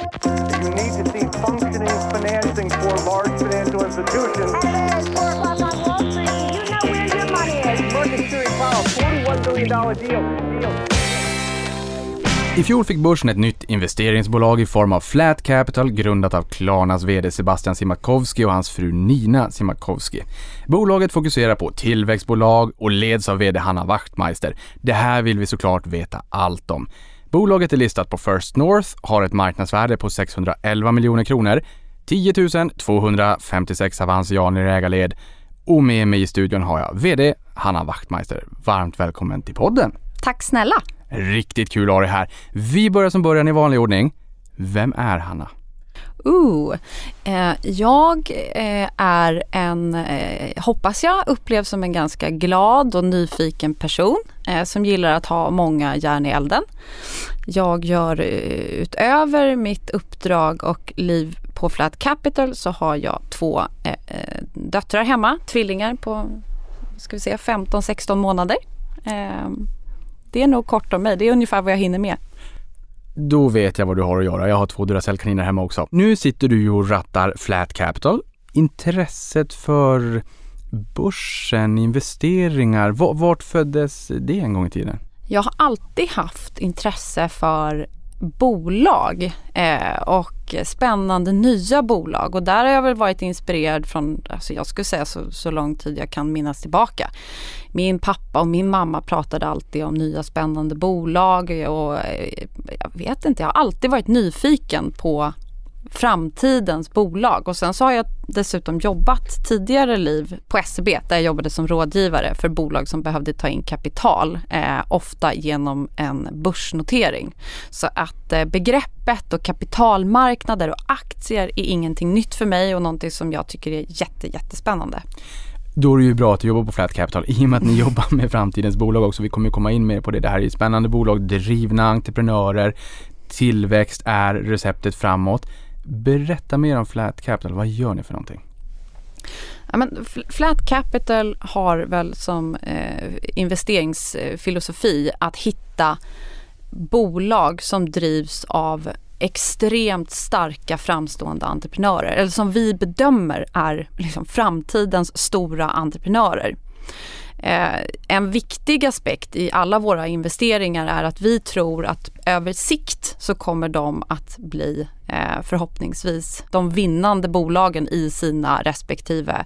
You need to see functioning financing for large financial institutions. Hello, it's 4 o'clock on Wall Street. You know where your money is. Market Theory Powell, $41 billion deal. deal. I fjol fick börsen ett nytt investeringsbolag i form av Flat Capital grundat av Klarnas VD Sebastian Simakowski och hans fru Nina Simakowski. Bolaget fokuserar på tillväxtbolag och leds av VD Hanna Wachtmeister. Det här vill vi såklart veta allt om. Bolaget är listat på First North, har ett marknadsvärde på 611 miljoner kronor, 10 256 avansianer i ägarled och med mig i studion har jag VD Hanna Wachtmeister. Varmt välkommen till podden! Tack snälla. Riktigt kul att ha dig här. Vi börjar som början i vanlig ordning. Vem är Hanna? Ooh. eh, jag eh, är en, eh, hoppas jag, upplevs som en ganska glad och nyfiken person eh, som gillar att ha många järn i elden. Jag gör eh, utöver mitt uppdrag och liv på Flat Capital så har jag två eh, eh döttrar hemma, tvillingar på ska vi säga 15-16 månader. Eh, det är nog kort om mig, det är ungefär vad jag hinner med. Då vet jag vad du har att göra. Jag har två Duracell-kaniner hemma också. Nu sitter du ju och rattar Flat Capital. Intresset för börsen, investeringar, vart föddes det en gång i tiden? Jag har alltid haft intresse för bolag eh, och spännande nya bolag och där har jag väl varit inspirerad från, alltså jag skulle säga så, så lång tid jag kan minnas tillbaka. Min pappa och min mamma pratade alltid om nya spännande bolag och eh, jag vet inte, jag har alltid varit nyfiken på framtidens bolag och sen så har jag dessutom jobbat tidigare liv på SEB där jag jobbade som rådgivare för bolag som behövde ta in kapital, eh, ofta genom en börsnotering. Så att eh, begreppet och kapitalmarknader och aktier är ingenting nytt för mig och någonting som jag tycker är jätte, jättespännande. Då är det ju bra att du jobbar på Flat Capital i och med att ni jobbar med framtidens bolag också. Vi kommer ju komma in mer på det. Det här är ju spännande bolag, drivna entreprenörer. Tillväxt är receptet framåt. Berätta mer om Flat Capital. Vad gör ni för någonting? Ja, men Flat Capital har väl som eh, investeringsfilosofi att hitta bolag som drivs av extremt starka framstående entreprenörer eller som vi bedömer är liksom framtidens stora entreprenörer. Eh, en viktig aspekt i alla våra investeringar är att vi tror att över sikt så kommer de att bli eh, förhoppningsvis de vinnande bolagen i sina respektive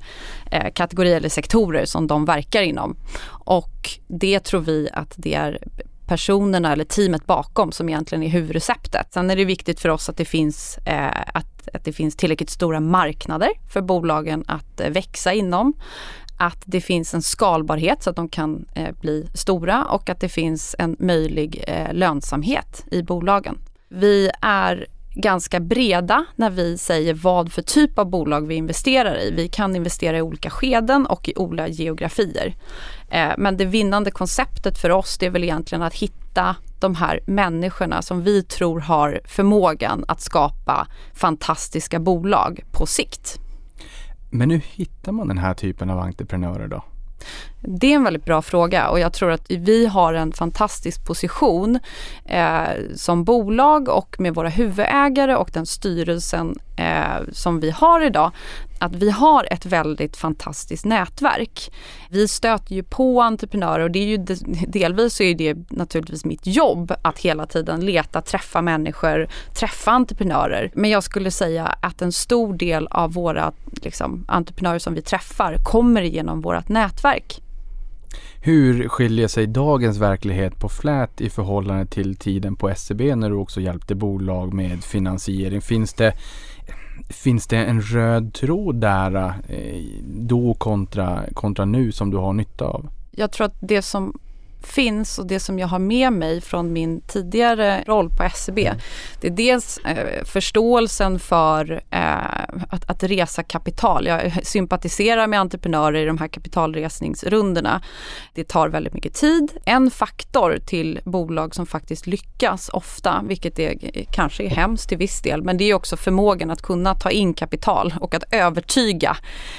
eh, kategorier eller sektorer som de verkar inom. Och det tror vi att det är personerna eller teamet bakom som egentligen är huvudreceptet. Sen är det viktigt för oss att det finns, eh, att, att det finns tillräckligt stora marknader för bolagen att eh, växa inom att det finns en skalbarhet så att de kan eh, bli stora och att det finns en möjlig eh, lönsamhet i bolagen. Vi är ganska breda när vi säger vad för typ av bolag vi investerar i. Vi kan investera i olika skeden och i olika geografier. Eh, men det vinnande konceptet för oss det är väl egentligen att hitta de här människorna som vi tror har förmågan att skapa fantastiska bolag på sikt. Men hur hittar man den här typen av entreprenörer då? Det är en väldigt bra fråga och jag tror att vi har en fantastisk position eh, som bolag och med våra huvudägare och den styrelsen eh, som vi har idag. Att vi har ett väldigt fantastiskt nätverk. Vi stöter ju på entreprenörer och det är ju delvis så är det naturligtvis mitt jobb att hela tiden leta, träffa människor, träffa entreprenörer. Men jag skulle säga att en stor del av våra liksom, entreprenörer som vi träffar kommer genom vårt nätverk. Hur skiljer sig dagens verklighet på Flät i förhållande till tiden på SEB när du också hjälpte bolag med finansiering? Finns det, finns det en röd tråd där eh, då kontra, kontra nu som du har nytta av? Jag tror att det som finns och det som jag har med mig från min tidigare roll på SEB. Det är dels eh, förståelsen för eh, att, att resa kapital. Jag sympatiserar med entreprenörer i de här kapitalresningsrundorna. Det tar väldigt mycket tid. En faktor till bolag som faktiskt lyckas ofta, vilket är, kanske är hemskt till viss del, men det är också förmågan att kunna ta in kapital och att övertyga.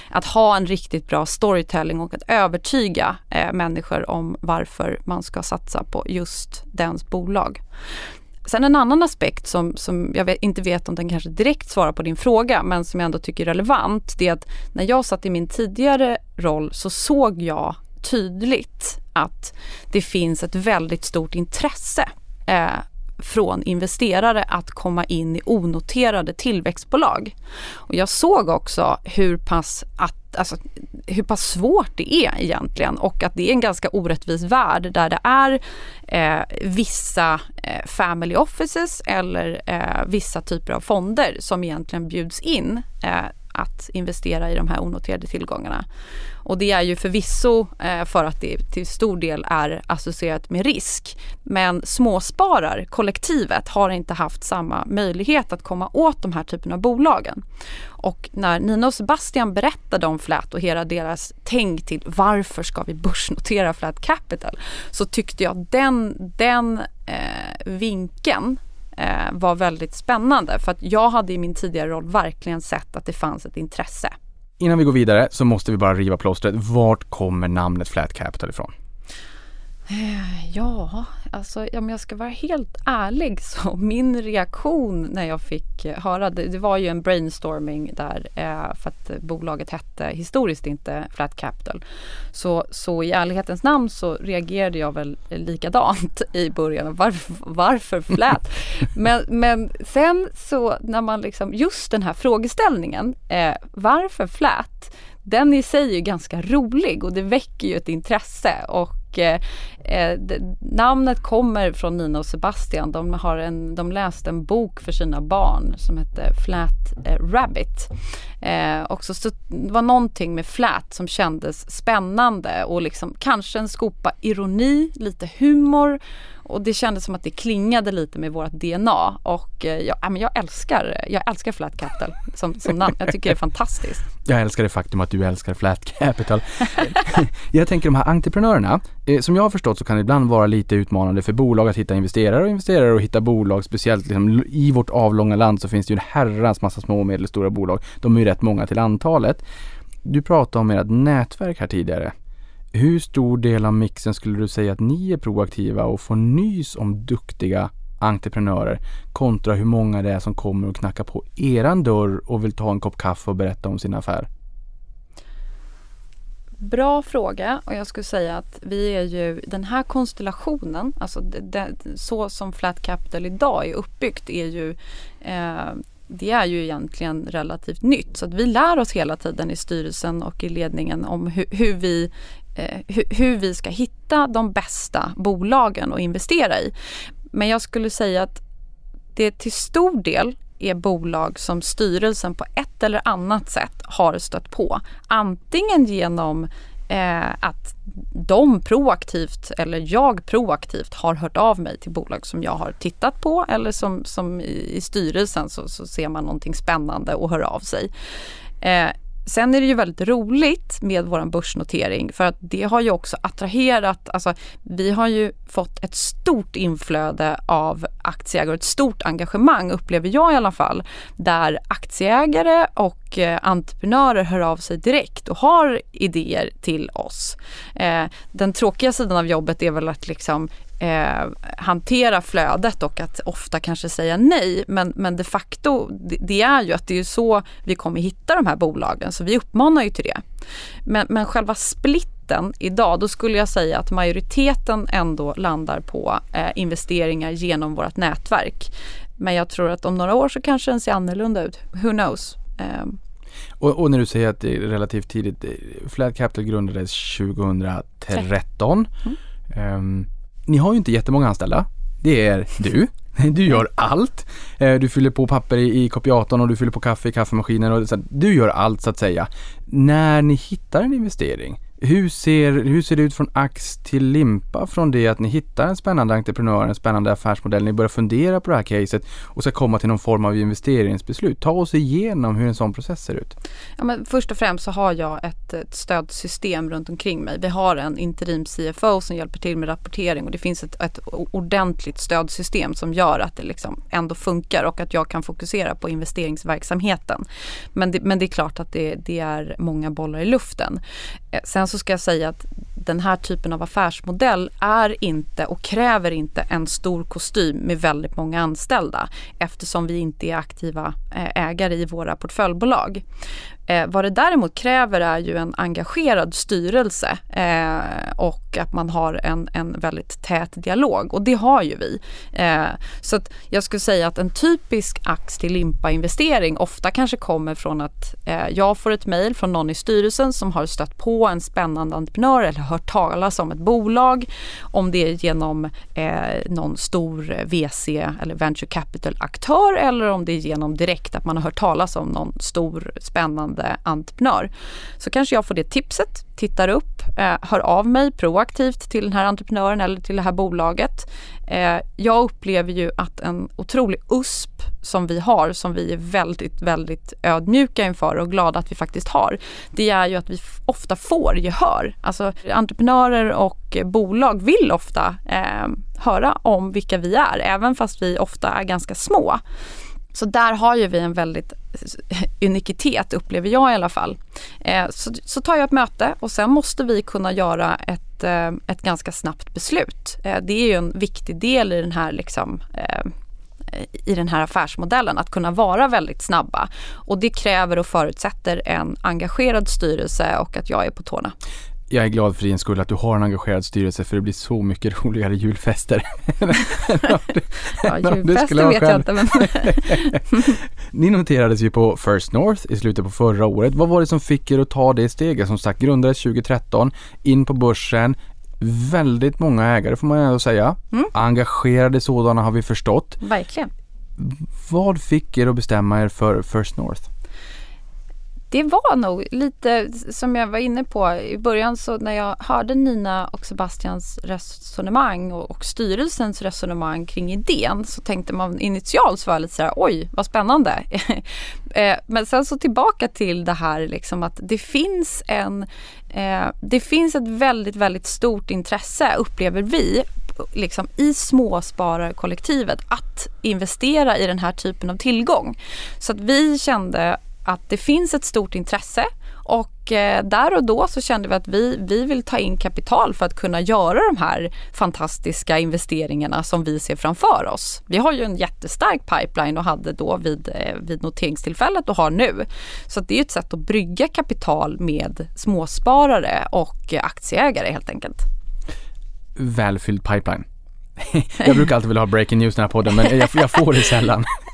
Att ha en riktigt bra storytelling och att övertyga eh, människor om varför man ska satsa på just dens bolag. Sen en annan aspekt som, som jag vet, inte vet om den kanske direkt svarar på din fråga men som jag ändå tycker är relevant. Det är att när jag satt i min tidigare roll så såg jag tydligt att det finns ett väldigt stort intresse eh, från investerare att komma in i onoterade tillväxtbolag. Och jag såg också hur pass, att, alltså, hur pass svårt det är egentligen. Och att det är en ganska orättvis värld där det är eh, vissa eh, family offices eller eh, vissa typer av fonder som egentligen bjuds in eh, att investera i de här onoterade tillgångarna. Och det är ju förvisso eh, för att det till stor del är associerat med risk. Men småspararkollektivet har inte haft samma möjlighet att komma åt de här typen av bolagen. Och när Nina och Sebastian berättade om Flat och hela deras tänk till varför ska vi börsnotera Flat Capital så tyckte jag den, den eh, vinkeln eh, var väldigt spännande för att jag hade i min tidigare roll verkligen sett att det fanns ett intresse. Innan vi går vidare så måste vi bara riva plåstret. Vart kommer namnet Flat Capital ifrån? Eh, ja, alltså om jag ska vara helt ärlig så min reaktion när jag fick eh, höra det, det var ju en brainstorming där eh, för att bolaget hette historiskt inte Flat Capital. Så, så i ärlighetens namn så reagerade jag väl likadant i början. Varför, varför Flat? men, men sen så när man liksom, just den här frågeställningen, eh, varför Flat? Den i sig är ganska rolig och det väcker ju ett intresse och eh, eh, namnet kommer från Nina och Sebastian. De, har en, de läste en bok för sina barn som hette Flat eh, Rabbit. Eh, också, så det var någonting med Flat som kändes spännande och liksom kanske en skopa ironi, lite humor och det kändes som att det klingade lite med vårt DNA och eh, jag, men jag älskar, jag älskar Flat Capital som, som namn. Jag tycker det är fantastiskt. Jag älskar det faktum att du älskar Flat Capital. jag tänker de här entreprenörerna, eh, som jag har förstått så kan det ibland vara lite utmanande för bolag att hitta investerare och investerare och hitta bolag. Speciellt liksom, i vårt avlånga land så finns det ju en herrans massa små och medelstora bolag. De är ju rätt många till antalet. Du pratade om ert nätverk här tidigare. Hur stor del av mixen skulle du säga att ni är proaktiva och får nys om duktiga entreprenörer kontra hur många det är som kommer och knackar på eran dörr och vill ta en kopp kaffe och berätta om sin affär? Bra fråga och jag skulle säga att vi är ju den här konstellationen, alltså det, det, så som Flat Capital idag är uppbyggt är ju eh, det är ju egentligen relativt nytt så att vi lär oss hela tiden i styrelsen och i ledningen om hur, hur vi eh, hu hur vi ska hitta de bästa bolagen att investera i. Men jag skulle säga att det till stor del är bolag som styrelsen på ett eller annat sätt har stött på. Antingen genom eh, att de proaktivt eller jag proaktivt har hört av mig till bolag som jag har tittat på eller som, som i, i styrelsen så, så ser man någonting spännande och hör av sig. Eh, Sen är det ju väldigt roligt med vår börsnotering för att det har ju också attraherat, alltså vi har ju fått ett stort inflöde av aktieägare, ett stort engagemang upplever jag i alla fall, där aktieägare och eh, entreprenörer hör av sig direkt och har idéer till oss. Eh, den tråkiga sidan av jobbet är väl att liksom eh, hantera flödet och att ofta kanske säga nej. Men, men de facto, det, det, är ju att det är så vi kommer hitta de här bolagen. Så vi uppmanar ju till det. Men, men själva splitten idag, då skulle jag säga att majoriteten ändå landar på eh, investeringar genom vårt nätverk. Men jag tror att om några år så kanske den ser annorlunda ut. Who knows? Eh, och, och, när du säger att det är relativt tidigt, eh, Flat Capital grundades 2013. Mm. Um, ni har ju inte jättemånga anställda. Det är du. Du gör allt. Eh, du fyller på papper i, kopiatorn och du fyller på kaffe i kaffemaskinen. Och så, du gör allt så att säga. När ni hittar en investering, hur ser, hur ser det ut från ax till limpa från det att ni hittar en spännande entreprenör, en spännande affärsmodell, ni börjar fundera på det här caset och ska komma till någon form av investeringsbeslut. Ta oss igenom hur en sån process ser ut. Ja, men först och främst så har jag ett, ett stödsystem runt omkring mig. Vi har en interim CFO som hjälper till med rapportering och det finns ett, ett ordentligt stödsystem som gör att det liksom ändå funkar och att jag kan fokusera på investeringsverksamheten. Men det, men det är klart att det, det är många bollar i luften. Eh, sen sen så ska jag säga att den här typen av affärsmodell är inte och kräver inte en stor kostym med väldigt många anställda eftersom vi inte är aktiva eh, ägare i våra portföljbolag. Eh, vad det däremot kräver är ju en engagerad styrelse eh, och att man har en, en väldigt tät dialog och det har ju vi. Eh, så att jag skulle säga att en typisk ax till limpa-investering ofta kanske kommer från att eh, jag får ett mejl från någon i styrelsen som har stött på en spännande entreprenör eller hört talas om ett bolag. Om det är genom eh, någon stor VC eller venture capital-aktör eller om det är genom direkt att man har hört talas om någon stor spännande blivande entreprenör. Så kanske jag får det tipset, tittar upp, eh, hör av mig proaktivt till den här entreprenören eller till det här bolaget. Eh, jag upplever ju att en otrolig USP som vi har, som vi är väldigt, väldigt ödmjuka inför och glada att vi faktiskt har, det är ju att vi ofta får gehör. Alltså entreprenörer och bolag vill ofta eh, höra om vilka vi är, även fast vi ofta är ganska små. Så där har ju vi en väldigt Eh, unikitet upplever jag i alla fall. Eh, så, så tar jag ett möte och sen måste vi kunna göra ett, eh, ett ganska snabbt beslut. Eh, det är ju en viktig del i den här liksom eh, i den här affärsmodellen, att kunna vara väldigt snabba. Och det kräver och förutsätter en engagerad styrelse och att jag är på tårna jag är glad för din skull att du har en engagerad styrelse för det blir så mycket roligare julfester. ja, julfester vet jag inte men... Ni noterades ju på First North i slutet på förra året. Vad var det som fick er att ta det steget? Som sagt, grundades 2013, in på börsen, väldigt många ägare får man ändå säga. Mm. Engagerade sådana har vi förstått. Verkligen. Vad fick er att bestämma er för First North? Det var nog lite som jag var inne på i början så när jag hörde Nina och Sebastians resonemang och, och styrelsens resonemang kring idén så tänkte man initialt så var jag lite så här oj vad spännande. Eh, men sen så tillbaka till det här liksom att det finns en eh, det finns ett väldigt väldigt stort intresse upplever vi liksom i småspararkollektivet att investera i den här typen av tillgång. Så att vi kände att det finns ett stort intresse och eh, där och då så kände vi att vi, vi vill ta in kapital för att kunna göra de här fantastiska investeringarna som vi ser framför oss. Vi har ju en jättestark pipeline och hade då vid, eh, vid noteringstillfället och har nu. Så det är ett sätt att brygga kapital med småsparare och aktieägare helt enkelt. Välfylld pipeline. jag brukar alltid vilja ha breaking news i den här podden men jag, jag får det sällan.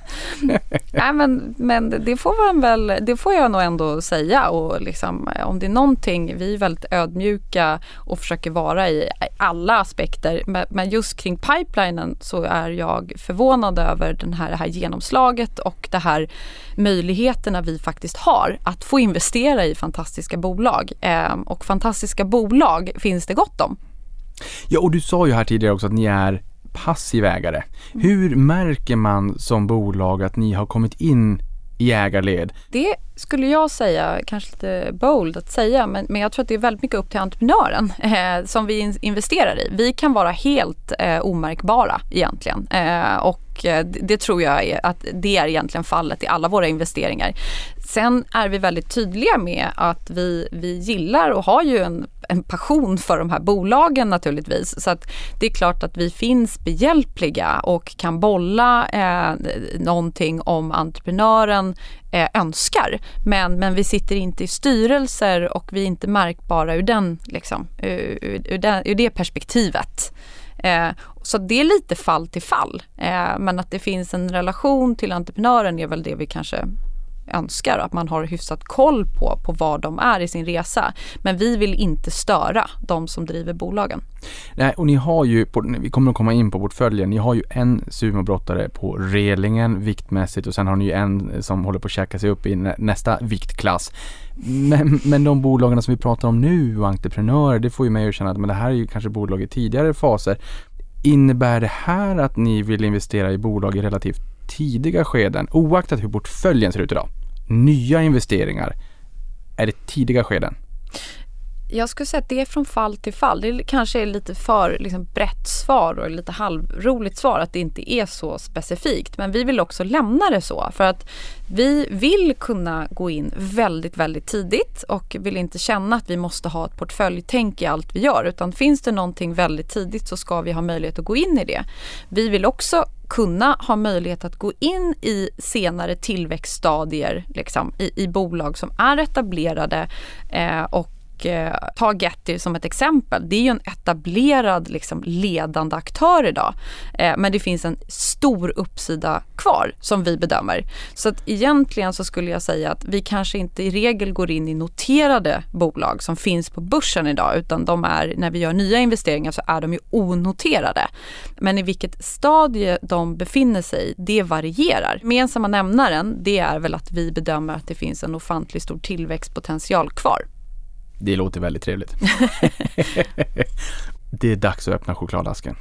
Nej, men, men det får man väl, det får jag nog ändå säga och liksom, om det är någonting, vi är väldigt ödmjuka och försöker vara i alla aspekter. Men, men just kring pipelinen så är jag förvånad över den här, det här genomslaget och de här möjligheterna vi faktiskt har att få investera i fantastiska bolag. Eh, och fantastiska bolag finns det gott om. Ja, och du sa ju här tidigare också att ni är passiv ägare. Hur märker man som bolag att ni har kommit in i ägarled? Det skulle jag säga, kanske lite bold att säga, men, men jag tror att det är väldigt mycket upp till entreprenören eh, som vi in, investerar i. Vi kan vara helt eh, omärkbara egentligen eh, och eh, det, det tror jag är att det är egentligen fallet i alla våra investeringar. Sen är vi väldigt tydliga med att vi, vi gillar och har ju en, en passion för de här bolagen naturligtvis. Så att det är klart att vi finns behjälpliga och kan bolla eh, någonting om entreprenören eh, önskar. Men, men vi sitter inte i styrelser och vi är inte märkbara ur, den, liksom, ur, ur, den, ur det perspektivet. Eh, så det är lite fall till fall. Eh, men att det finns en relation till entreprenören är väl det vi kanske önskar. Att man har hyfsat koll på, på var de är i sin resa. Men vi vill inte störa de som driver bolagen. Nej, och ni har ju, vi kommer att komma in på portföljen, ni har ju en sumobrottare på relingen viktmässigt och sen har ni ju en som håller på att käka sig upp i nästa viktklass. Men, men de bolagen som vi pratar om nu och entreprenörer, det får ju mig att känna att men det här är ju kanske bolag i tidigare faser. Innebär det här att ni vill investera i bolag i relativt tidiga skeden, oaktat hur portföljen ser ut idag? Nya investeringar, är det tidiga skeden? Jag skulle säga att det är från fall till fall. Det kanske är lite för liksom, brett svar och lite halvroligt svar att det inte är så specifikt. Men vi vill också lämna det så för att vi vill kunna gå in väldigt, väldigt tidigt och vill inte känna att vi måste ha ett portföljtänk i allt vi gör utan finns det någonting väldigt tidigt så ska vi ha möjlighet att gå in i det. Vi vill också kunna ha möjlighet att gå in i senare tillväxtstadier liksom, i, i bolag som är etablerade eh, och eh, ta Getty som ett exempel. Det är ju en etablerad liksom, ledande aktör idag. Eh, men det finns en stor uppsida kvar som vi bedömer. Så att egentligen så skulle jag säga att vi kanske inte i regel går in i noterade bolag som finns på börsen idag utan de är, när vi gör nya investeringar så är de ju onoterade. Men i vilket stadie de befinner sig i, det varierar. Gemensamma nämnaren, det är väl att vi bedömer att det finns en ofantligt stor tillväxtpotential kvar. Det låter väldigt trevligt. det är dags att öppna chokladasken.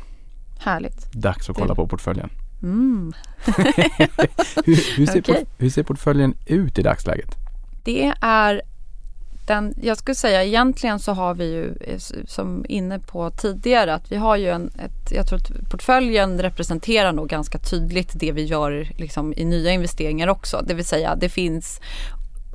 Härligt. Dags att kolla på portföljen. Mm. hur, hur, ser Okej. port, hur ser portföljen ut i dagsläget? Det är den, jag skulle säga egentligen så har vi ju eh, som inne på tidigare att vi har ju en, ett, jag tror att portföljen representerar nog ganska tydligt det vi gör liksom i nya investeringar också. Det vill säga det finns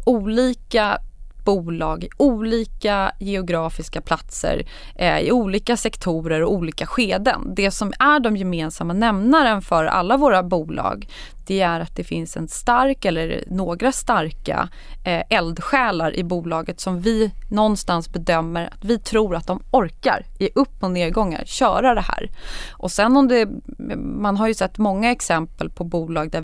olika bolag i olika geografiska platser, eh, i olika sektorer och olika skeden. Det som är de gemensamma nämnaren för alla våra bolag det är att det finns en stark eller några starka eh, eldsjälar i bolaget som vi någonstans bedömer att vi tror att de orkar i upp och nedgångar köra det här. Och sen om det, man har ju sett många exempel på bolag där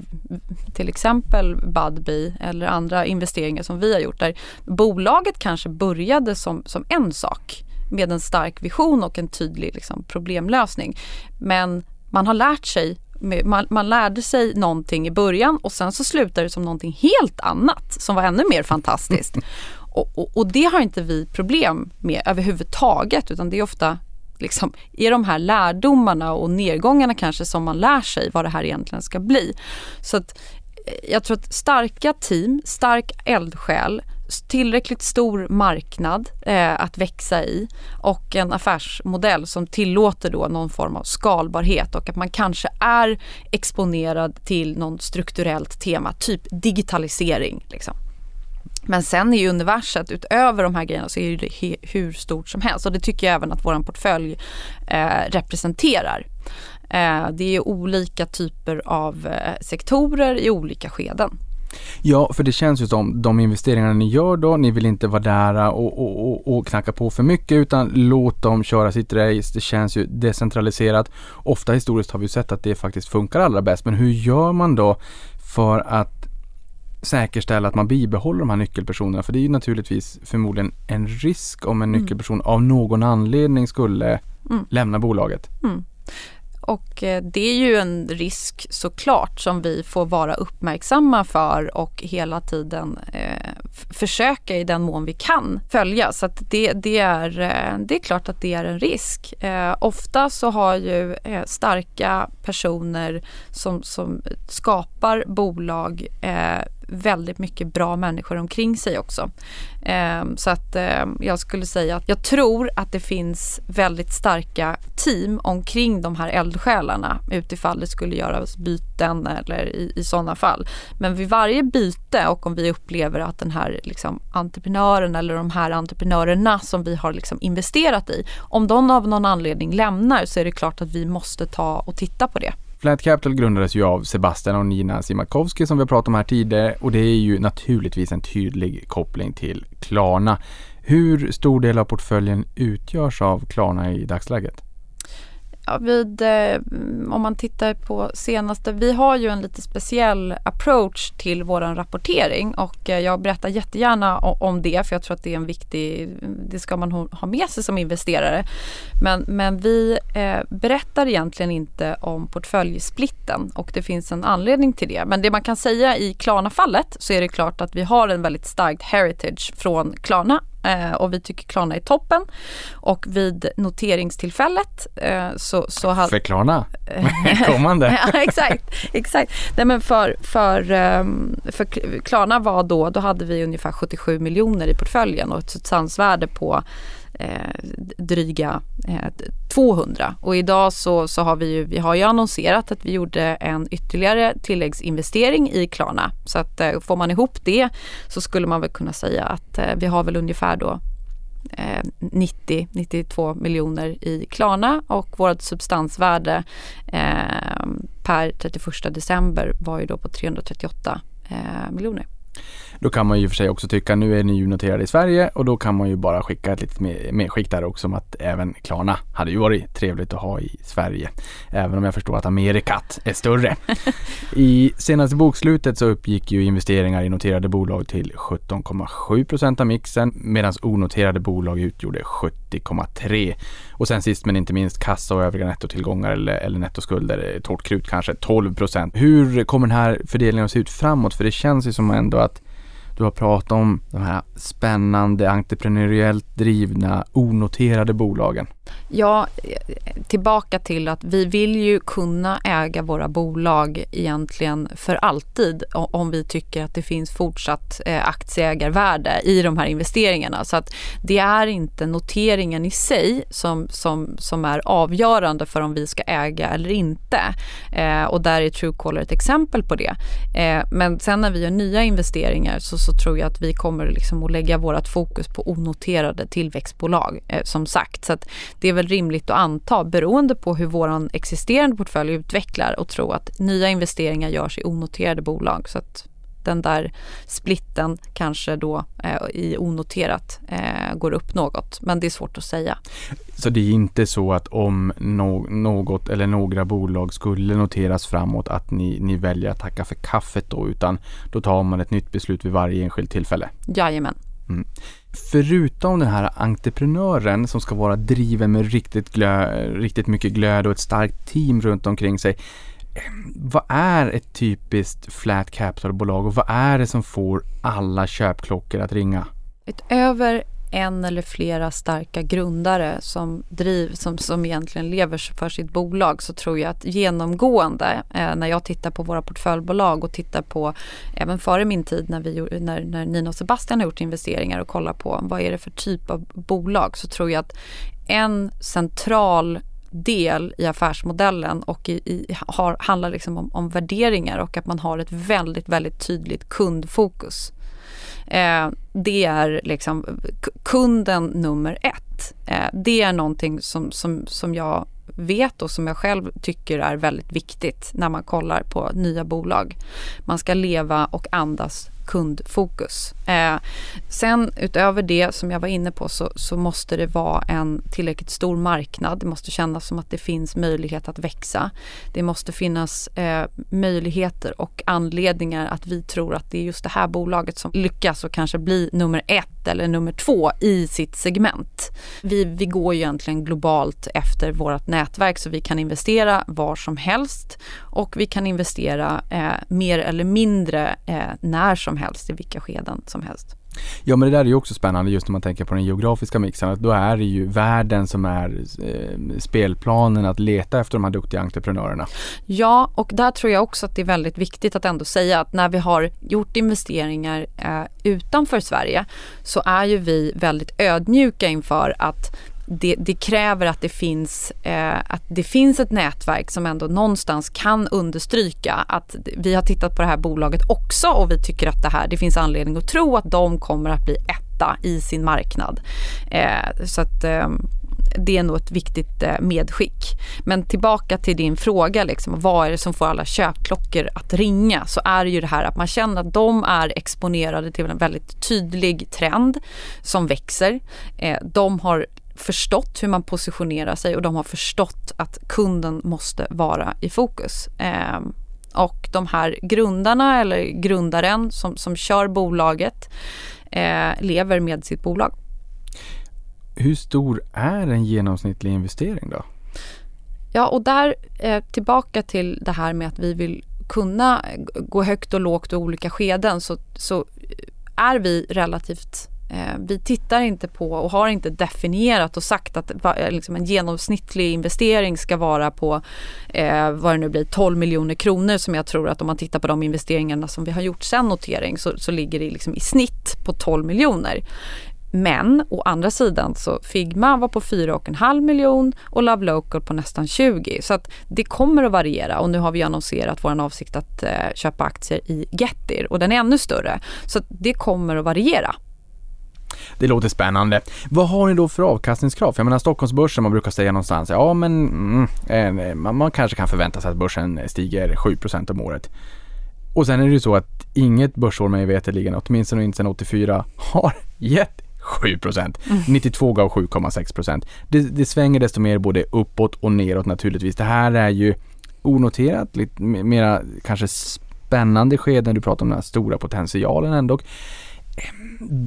till exempel Budbee eller andra investeringar som vi har gjort där bolaget kanske började som, som en sak med en stark vision och en tydlig liksom, problemlösning. Men man har lärt sig man, man lärde sig någonting i början och sen så slutade det som någonting helt annat som var ännu mer fantastiskt. Och, och, och det har inte vi problem med överhuvudtaget utan det är ofta liksom, i de här lärdomarna och nedgångarna kanske som man lär sig vad det här egentligen ska bli. Så att eh, jag tror att starka team, stark eldsjäl, tillräckligt stor marknad eh, att växa i och en affärsmodell som tillåter då någon form av skalbarhet och att man kanske är exponerad till någon strukturellt tema, typ digitalisering. Liksom. Men sen är ju universet utöver de här grejerna så är det hur stort som helst och det tycker jag även att vår portfölj eh, representerar. Eh, det är olika typer av eh, sektorer i olika skeden. Ja, för det känns ju som de investeringarna ni gör då, ni vill inte vara där och, och, och, och knacka på för mycket utan låt dem köra sitt race. Det känns ju decentraliserat. Ofta historiskt har vi sett att det faktiskt funkar allra bäst. Men hur gör man då för att säkerställa att man bibehåller de här nyckelpersonerna? För det är ju naturligtvis förmodligen en risk om en nyckelperson av någon anledning skulle Mm. lämna bolaget. Och eh, det är ju en risk såklart som vi får vara uppmärksamma för och hela tiden eh, försöka i den mån vi kan följa. Så att det, det, är, eh, det är klart att det är en risk. Eh, ofta så har ju eh, starka personer som, som skapar bolag eh, väldigt mycket bra människor omkring sig också. Ehm, så att ehm, jag skulle säga att jag tror att det finns väldigt starka team omkring de här eldsjälarna utifall det skulle göras byten eller i, i sådana fall. Men vid varje byte och om vi upplever att den här liksom, entreprenören eller de här entreprenörerna som vi har liksom investerat i, om de av någon anledning lämnar så är det klart att vi måste ta och titta på det. Plant Capital grundades ju av Sebastian och Nina Simakowski som vi har pratat om här tidigare och det är ju naturligtvis en tydlig koppling till Klarna. Hur stor del av portföljen utgörs av Klarna i dagsläget? Ja, vid, eh, om man tittar på senaste, vi har ju en lite speciell approach till våran rapportering och eh, jag berättar jättegärna o- om det för jag tror att det är en viktig, det ska man ha ha med sig som investerare. Men, men vi eh, berättar egentligen inte om portföljsplitten och det finns en anledning till det. Men det man kan säga i Klarna-fallet så är det klart att vi har en väldigt starkt heritage från Klarna och vi tycker Klarna är toppen. Och vid noteringstillfället eh, så, så hade... För Klarna? Kommande? ja, exakt, exakt. Nej, men för, för, ehm, för Klarna var då, då hade vi ungefär 77 miljoner i portföljen och ett substansvärde på eh, Eh, dryga eh, 200. Och idag så, så har vi ju, vi har ju annonserat att vi gjorde en ytterligare tilläggsinvestering i Klarna. Så att eh, får man ihop det så skulle man väl kunna säga att eh, vi har väl ungefär då eh, 90-92 miljoner i Klarna och vårt substansvärde eh, per 31 december var ju då på 338 eh, miljoner. Då kan man ju för sig också tycka, nu är ni ju noterade i Sverige och då kan man ju bara skicka ett litet medskick där också om att även Klarna hade ju varit trevligt att ha i Sverige. Även om jag förstår att Amerikat är större. I senaste bokslutet så uppgick ju investeringar i noterade bolag till 17,7 procent av mixen medan onoterade bolag utgjorde 70,3. Och sen sist men inte minst kassa och övriga nettotillgångar eller, eller nettoskulder, torrt krut kanske 12 procent. Hur kommer den här fördelningen att se ut framåt? För det känns ju som ändå att du har pratat om de här spännande, entreprenöriellt drivna, onoterade bolagen. Ja, tillbaka till att vi vill ju kunna äga våra bolag egentligen för alltid om vi tycker att det finns fortsatt eh, aktieägarvärde i de här investeringarna. Så att det är inte noteringen i sig som, som, som är avgörande för om vi ska äga eller inte. Eh, och där är Truecaller ett exempel på det. Eh, men sen när vi gör nya investeringar så, så tror jag att vi kommer liksom att lägga vårt fokus på onoterade tillväxtbolag eh, som sagt. Så att det är väl rimligt att anta beroende på hur vår existerande portfölj utvecklar och tro att nya investeringar görs i onoterade bolag. Så att den där splitten kanske då eh, i onoterat eh, går upp något. Men det är svårt att säga. Så det är inte så att om no något eller några bolag skulle noteras framåt att ni, ni väljer att tacka för kaffet då utan då tar man ett nytt beslut vid varje enskilt tillfälle? Jajamän. Mm. Förutom den här entreprenören som ska vara driven med riktigt, glö, riktigt mycket glöd och ett starkt team runt omkring sig. Vad är ett typiskt flat capital-bolag och vad är det som får alla köpklockor att ringa? Utöver en eller flera starka grundare som, driv, som, som egentligen lever för sitt bolag så tror jag att genomgående eh, när jag tittar på våra portföljbolag och tittar på även före min tid när, vi, när, när Nina och Sebastian har gjort investeringar och kollar på vad är det för typ av bolag så tror jag att en central del i affärsmodellen och i, i, har, handlar liksom om, om värderingar och att man har ett väldigt, väldigt tydligt kundfokus. Eh, det är liksom kunden nummer ett. Eh, det är någonting som, som, som jag vet och som jag själv tycker är väldigt viktigt när man kollar på nya bolag. Man ska leva och andas kundfokus. Eh, sen utöver det som jag var inne på så, så, måste det vara en tillräckligt stor marknad. Det måste kännas som att det finns möjlighet att växa. Det måste finnas eh, möjligheter och anledningar att vi tror att det är just det här bolaget som lyckas och kanske blir nummer ett eller nummer två i sitt segment. Vi, vi går ju egentligen globalt efter vårt nätverk så vi kan investera var som helst och vi kan investera eh, mer eller mindre eh, när som helst i vilka skeden som helst. Ja men det där är ju också spännande just när man tänker på den geografiska mixen. Att då är det ju världen som är eh, spelplanen att leta efter de här duktiga entreprenörerna. Ja och där tror jag också att det är väldigt viktigt att ändå säga att när vi har gjort investeringar eh, utanför Sverige så är ju vi väldigt ödmjuka inför att det, det, kräver att det, finns, eh, att det finns ett nätverk som ändå någonstans kan understryka att vi har tittat på det här bolaget också och vi tycker att det här, det finns anledning att tro att de kommer att bli etta i sin marknad. Eh, så att eh, det är nog ett viktigt eh, medskick. Men tillbaka till din fråga, liksom, vad är det som får alla köpklockor att ringa? Så är det ju det här att man känner att de är exponerade till en väldigt tydlig trend som växer. Eh, de har förstått hur man positionerar sig och de har förstått att kunden måste vara i fokus. Eh, och de här grundarna eller grundaren som, som kör bolaget eh, lever med sitt bolag. Hur stor är en genomsnittlig investering då? Ja, och där eh, tillbaka till det här med att vi vill kunna gå högt och lågt i olika skeden så, så är vi relativt Eh, vi tittar inte på och har inte definierat och sagt att eh, liksom en genomsnittlig investering ska vara på eh, vad det nu blir 12 miljoner kronor som jag tror att om man tittar på de investeringarna som vi har gjort sen notering så, så ligger det liksom i snitt på 12 miljoner. Men å andra sidan så Figma var på 4,5 miljon och Love Local på nästan 20. Så att det kommer att variera och nu har vi annonserat vår avsikt att eh, köpa aktier i Getir och den är ännu större. Så att det kommer att variera. Det låter spännande. Vad har ni då för avkastningskrav? För jag menar Stockholmsbörsen, man brukar säga någonstans, ja men mm, eh, man, man kanske kan förvänta sig att börsen stiger 7% om året. Och sen är det ju så att inget börsår mig veterligen, åtminstone inte sedan 84, har gett 7 Mm. 92 gav 7,6 det, det svänger desto mer både uppåt och neråt naturligtvis. Det här är ju onoterat, lite mera kanske spännande skeden. Du pratar om den här stora potentialen ändå.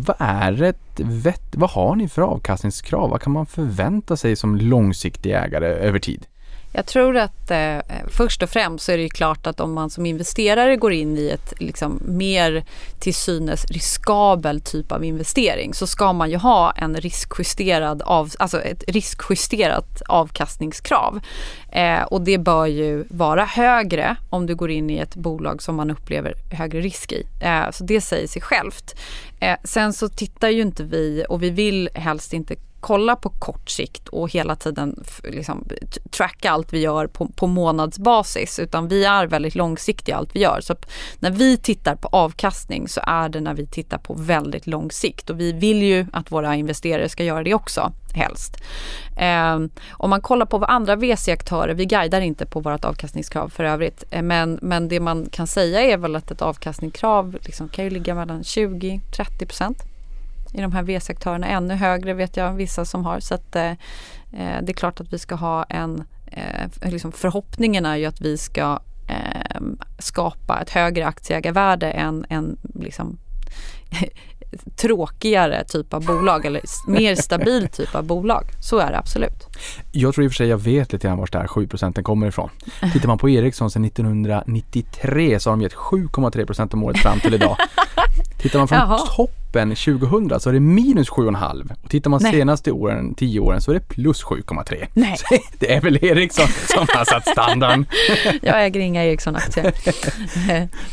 Vad är ett vett, vad har ni för avkastningskrav? Vad kan man förvänta sig som långsiktig ägare över tid? Jag tror att eh, först och främst så är det ju klart att om man som investerare går in i ett liksom, mer till synes riskabel typ av investering så ska man ju ha en riskjusterad av, alltså ett riskjusterat avkastningskrav. Eh, och det bör ju vara högre om du går in i ett bolag som man upplever högre risk i. Eh, så det säger sig självt. Eh, sen så tittar ju inte vi och vi vill helst inte kolla på kort sikt och hela tiden liksom, tracka allt vi gör på, på månadsbasis utan vi är väldigt långsiktiga i allt vi gör. Så när vi tittar på avkastning så är det när vi tittar på väldigt lång sikt och vi vill ju att våra investerare ska göra det också helst. Eh, om man kollar på vad andra VC-aktörer, vi guidar inte på vårt avkastningskrav för övrigt, eh, men, men det man kan säga är väl att ett avkastningskrav liksom kan ju ligga mellan 20-30 procent i de här V-sektorerna. Ännu högre vet jag vissa som har. Så att, eh, eh, det är klart att vi ska ha en... Eh, liksom förhoppningen är ju att vi ska eh, skapa ett högre aktieägarvärde än en liksom, tråkigare typ av bolag eller mer stabil typ av bolag. Så är det absolut. Jag tror i och för sig jag vet lite grann var det här 7 procenten kommer ifrån. Tittar man på Ericsson sedan 1993 så har de gett 7,3 procent om året fram till idag. Tittar man från Jaha. Toppen 2000 så är det minus 7,5 och tittar man Nej. senaste åren, 10 åren, så är det plus 7,3. Nej. Så det är väl Ericsson som har satt standarden. Jag äger inga Ericsson-aktier.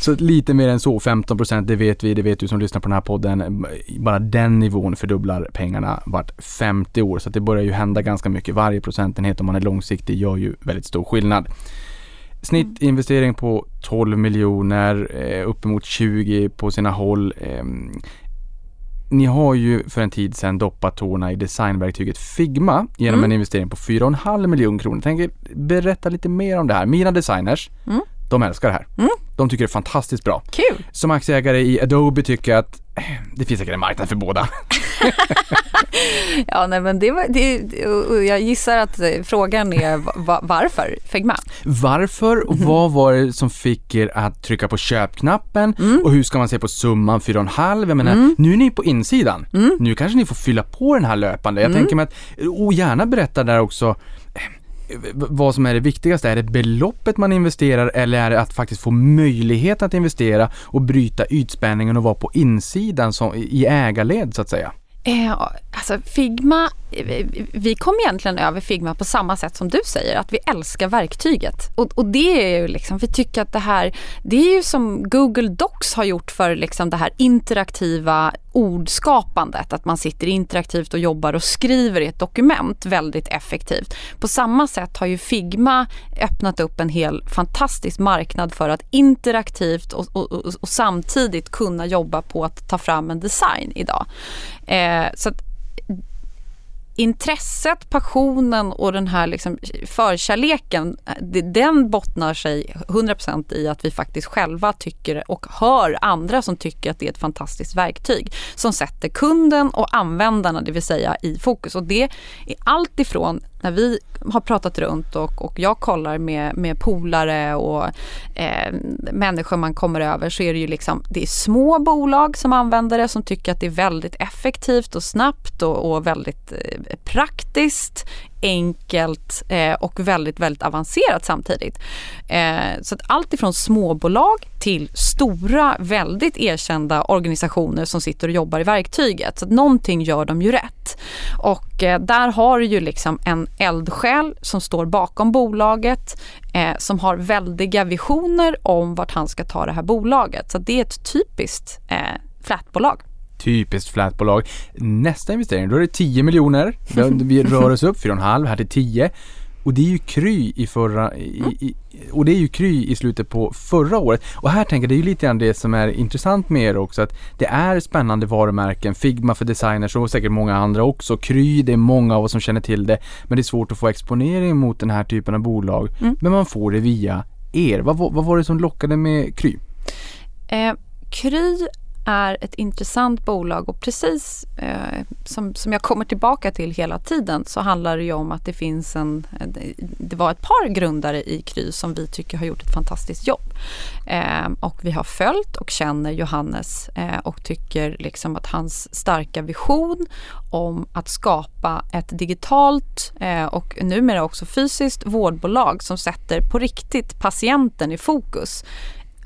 så lite mer än så, 15 procent, det vet vi, det vet du som lyssnar på den här podden. Bara den nivån fördubblar pengarna vart 50 år, så det börjar ju hända ganska mycket. Varje procentenhet om man är långsiktig gör ju väldigt stor skillnad. Snittinvestering på 12 miljoner, eh, uppemot 20 på sina håll. Eh, ni har ju för en tid sedan doppat tårna i designverktyget Figma genom mm. en investering på 4,5 miljoner kronor. Jag tänker berätta lite mer om det här. Mina designers, mm. De älskar det här. Mm. De tycker det är fantastiskt bra. Kul! Som aktieägare i Adobe tycker jag att eh, det finns säkert en marknad för båda. ja, nej, men det, var, det, jag gissar att frågan är varför Figma? Varför och mm. vad var det som fick er att trycka på köpknappen mm. och hur ska man se på summan 4,5? Jag menar, mm. nu är ni på insidan. Mm. Nu kanske ni får fylla på den här löpande. Jag mm. tänker mig att, och gärna berätta där också vad som är det viktigaste. Är det beloppet man investerar eller är det att faktiskt få möjlighet att investera och bryta ytspänningen och vara på insidan som, i ägarled så att säga? Eh, alltså Figma, vi kom egentligen över Figma på samma sätt som du säger, att vi älskar verktyget. Och, och det är ju liksom, vi tycker att det här, det är ju som Google Docs har gjort för liksom det här interaktiva ordskapandet, att man sitter interaktivt och jobbar och skriver i ett dokument väldigt effektivt. På samma sätt har ju Figma öppnat upp en hel fantastisk marknad för att interaktivt och, och, och, och samtidigt kunna jobba på att ta fram en design idag. Eh, så att intresset, passionen och den här liksom förkärleken, den bottnar sig 100% i att vi faktiskt själva tycker och hör andra som tycker att det är ett fantastiskt verktyg som sätter kunden och användarna, det vill säga i fokus. Och det är allt ifrån när vi har pratat runt och, och jag kollar med, med polare och eh, människor man kommer över så är det ju liksom det är små bolag som använder det som tycker att det är väldigt effektivt och snabbt och, och väldigt eh, praktiskt enkelt eh, och väldigt, väldigt avancerat samtidigt. Eh, så att allt ifrån småbolag till stora, väldigt erkända organisationer som sitter och jobbar i verktyget. Så att någonting gör de ju rätt. Och eh, där har du ju liksom en eldsjäl som står bakom bolaget eh, som har väldiga visioner om vart han ska ta det här bolaget. Så det är ett typiskt eh, flätbolag typiskt flatbolag. Nästa investering, då är det 10 miljoner. Vi rör oss upp 4,5 här till 10. Och det är ju Kry i förra, i, i, och det är ju Kry i slutet på förra året. Och här tänker jag, det är ju lite grann det som är intressant med er också, att det är spännande varumärken, Figma för designers och säkert många andra också. Kry, det är många av oss som känner till det, men det är svårt att få exponering mot den här typen av bolag. Mm. Men man får det via er. Vad, vad, vad var det som lockade med Kry? Eh, Kry är ett intressant bolag och precis eh, som, som jag kommer tillbaka till hela tiden så handlar det ju om att det finns en, det var ett par grundare i Kry som vi tycker har gjort ett fantastiskt jobb. Eh, och vi har följt och känner Johannes eh, och tycker liksom att hans starka vision om att skapa ett digitalt eh, och numera också fysiskt vårdbolag som sätter på riktigt patienten i fokus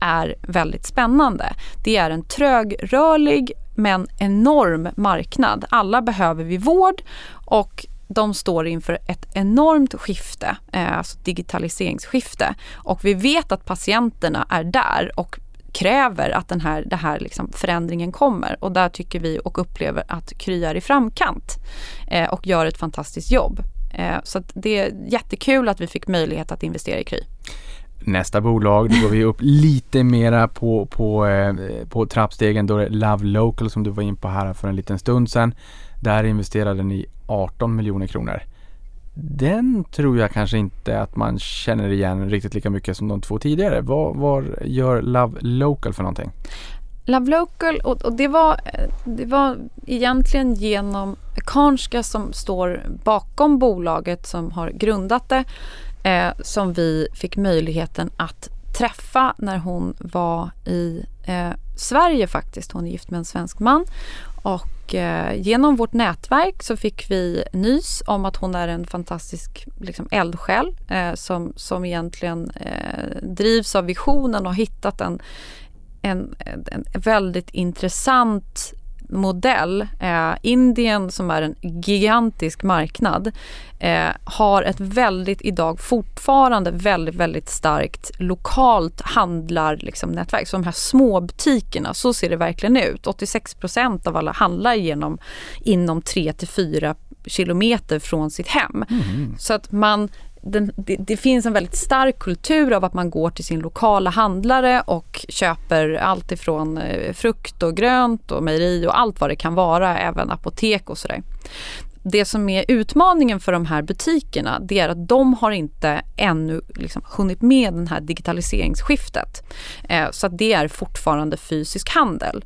är väldigt spännande. Det är en trögrörlig men enorm marknad. Alla behöver vi vård och de står inför ett enormt skifte, eh, alltså digitaliseringsskifte. Och vi vet att patienterna är där och kräver att den här, den här liksom förändringen kommer. Och där tycker vi och upplever att Kry är i framkant eh, och gör ett fantastiskt jobb. Eh, så det är jättekul att vi fick möjlighet att investera i Kry nästa bolag. Då går vi upp lite mera på, på, eh, på trappstegen. Då är det Love Local som du var in på här för en liten stund sedan. Där investerade ni 18 miljoner kronor. Den tror jag kanske inte att man känner igen riktigt lika mycket som de två tidigare. Vad, vad gör Love Local för någonting? Love Local och, och, det, var, det var egentligen genom Karnska som står bakom bolaget som har grundat det eh, som vi fick möjligheten att träffa när hon var i eh, Sverige faktiskt. Hon är gift med en svensk man. Och eh, genom vårt nätverk så fick vi nys om att hon är en fantastisk liksom, eldsjäl eh, som, som egentligen eh, drivs av visionen och har hittat en, en, en väldigt intressant modell. Eh, Indien som är en gigantisk marknad eh, har ett väldigt, idag fortfarande väldigt, väldigt starkt lokalt handlarnätverk. Liksom, så de här småbutikerna, så ser det verkligen ut. 86 procent av alla handlar genom, inom 3 till 4 kilometer från sitt hem. Mm. Så att man den, det, det, finns en väldigt stark kultur av att man går till sin lokala handlare och köper allt ifrån eh, frukt och grönt och mejeri och allt vad det kan vara, även apotek och sådär. Det som är utmaningen för de här butikerna det är att de har inte ännu liksom hunnit med det här digitaliseringsskiftet. Eh, så att det är fortfarande fysisk handel.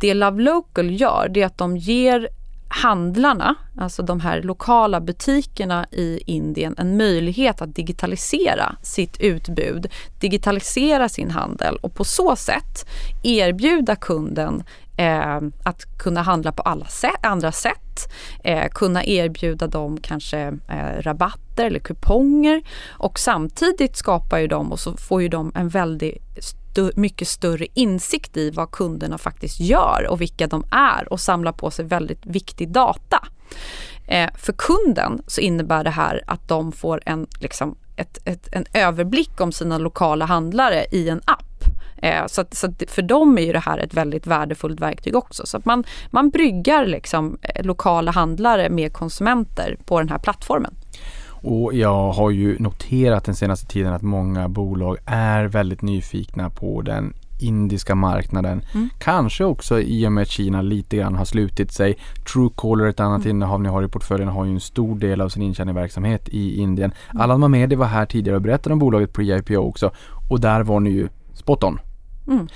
Det Love Local gör det är att de ger handlarna, alltså de här lokala butikerna i Indien, en möjlighet att digitalisera sitt utbud, digitalisera sin handel och på så sätt erbjuda kunden eh, att kunna handla på alla sätt, andra sätt, eh, kunna erbjuda dem kanske eh, rabatter eller kuponger och samtidigt skapar ju de och så får ju de en väldigt st mycket större insikt i vad kunderna faktiskt gör och vilka de är och samlar på sig väldigt viktig data. Eh, för kunden så innebär det här att de får en, liksom, ett, ett, en överblick om sina lokala handlare i en app. Eh, så, att, så att för dem är ju det här ett väldigt värdefullt verktyg också. Så att man, man bryggar liksom, eh, lokala handlare med konsumenter på den här plattformen. Och jag har ju noterat den senaste tiden att många bolag är väldigt nyfikna på den indiska marknaden. Mm. Kanske också i och med att Kina lite grann har slutit sig. Truecaller, ett annat mm. innehav ni har i portföljen, har ju en stor del av sin intjänarverksamhet i Indien. Mm. Allan Mamedi var här tidigare och berättade om bolaget pre-IPO också och där var ni ju spot on. Mm.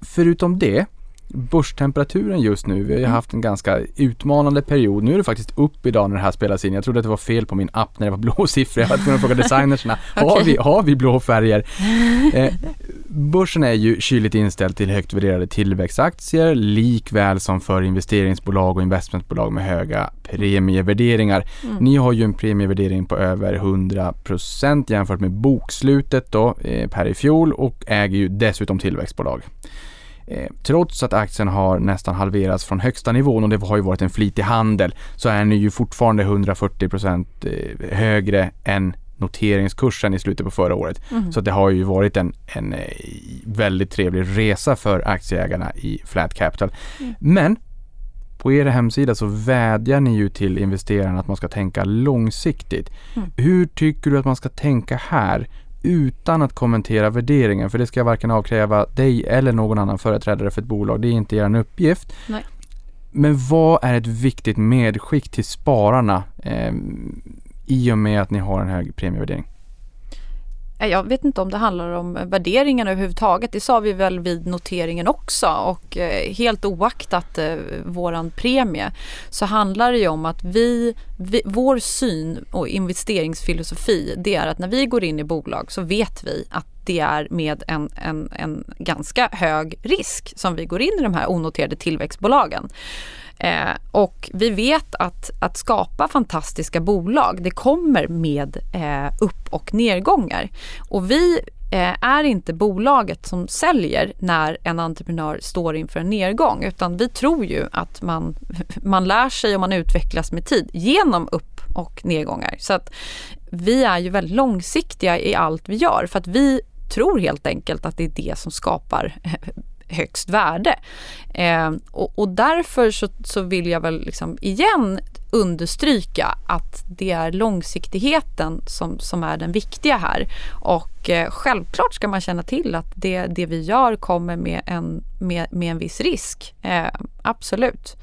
Förutom det Börstemperaturen just nu, vi har ju mm. haft en ganska utmanande period. Nu är det faktiskt upp idag när det här spelas in. Jag trodde att det var fel på min app när det var blå siffror. Jag var tvungen att fråga designerserna. okay. har, vi, har vi blå färger? Eh, börsen är ju kyligt inställd till högt värderade tillväxtaktier likväl som för investeringsbolag och investmentbolag med höga premievärderingar. Mm. Ni har ju en premievärdering på över 100% jämfört med bokslutet då eh, per i fjol och äger ju dessutom tillväxtbolag. Eh, trots att aktien har nästan halverats från högsta nivån och det har ju varit en flitig handel så är ni ju fortfarande 140 procent eh, högre än noteringskursen i slutet på förra året. Mm. Så det har ju varit en, en eh, väldigt trevlig resa för aktieägarna i Flat Capital. Mm. Men på er hemsida så vädjar ni ju till investerarna att man ska tänka långsiktigt. Mm. Hur tycker du att man ska tänka här utan att kommentera värderingen? För det ska jag varken avkräva dig eller någon annan företrädare för ett bolag. Det är inte er uppgift. Nej. Men vad är ett viktigt medskick till spararna eh, i och med att ni har en hög premievärdering? Jag vet inte om det handlar om värderingarna överhuvudtaget. Det sa vi väl vid noteringen också och eh, helt oaktat vår våran premie så handlar det ju om att vi, vi, vår syn och investeringsfilosofi det är att när vi går in i bolag så vet vi att det är med en, en, en ganska hög risk som vi går in i de här onoterade tillväxtbolagen. Eh, och vi vet att, att skapa fantastiska bolag, det kommer med eh, upp och nedgångar. Och vi eh, är inte bolaget som säljer när en entreprenör står inför en nedgång, utan vi tror ju att man, man lär sig och man utvecklas med tid genom upp och nedgångar. Så att vi är ju väldigt långsiktiga i allt vi gör för att vi tror helt enkelt att det är det som skapar högst värde. Eh, och, och därför så, så vill jag väl liksom igen understryka att det är långsiktigheten som, som är den viktiga här. Och och eh, självklart ska man känna till att det, det vi gör kommer med en, med, med en viss risk. Eh, absolut.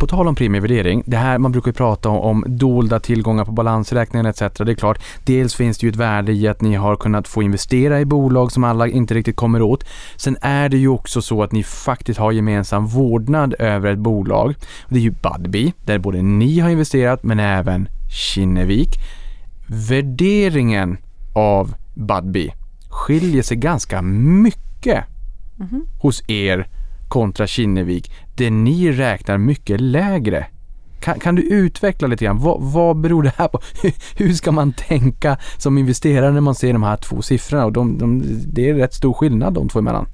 På tal om premievärdering, det här man brukar ju prata om, om dolda tillgångar på balansräkningen etc. Det är klart, dels finns det ju ett värde i att ni har kunnat få investera i bolag som alla inte riktigt kommer åt. Sen är det ju också så att ni faktiskt har gemensam vårdnad över ett bolag. Det är ju Budbee, där både ni har investerat men även Kinnevik. Värderingen av Budbee skiljer sig ganska mycket hos er kontra Kinnevik, där ni räknar mycket lägre. Kan, kan du utveckla lite grann? Vad, vad beror det här på? Hur ska man tänka som investerare när man ser de här två siffrorna? Och de, de, det är rätt stor skillnad de två emellan.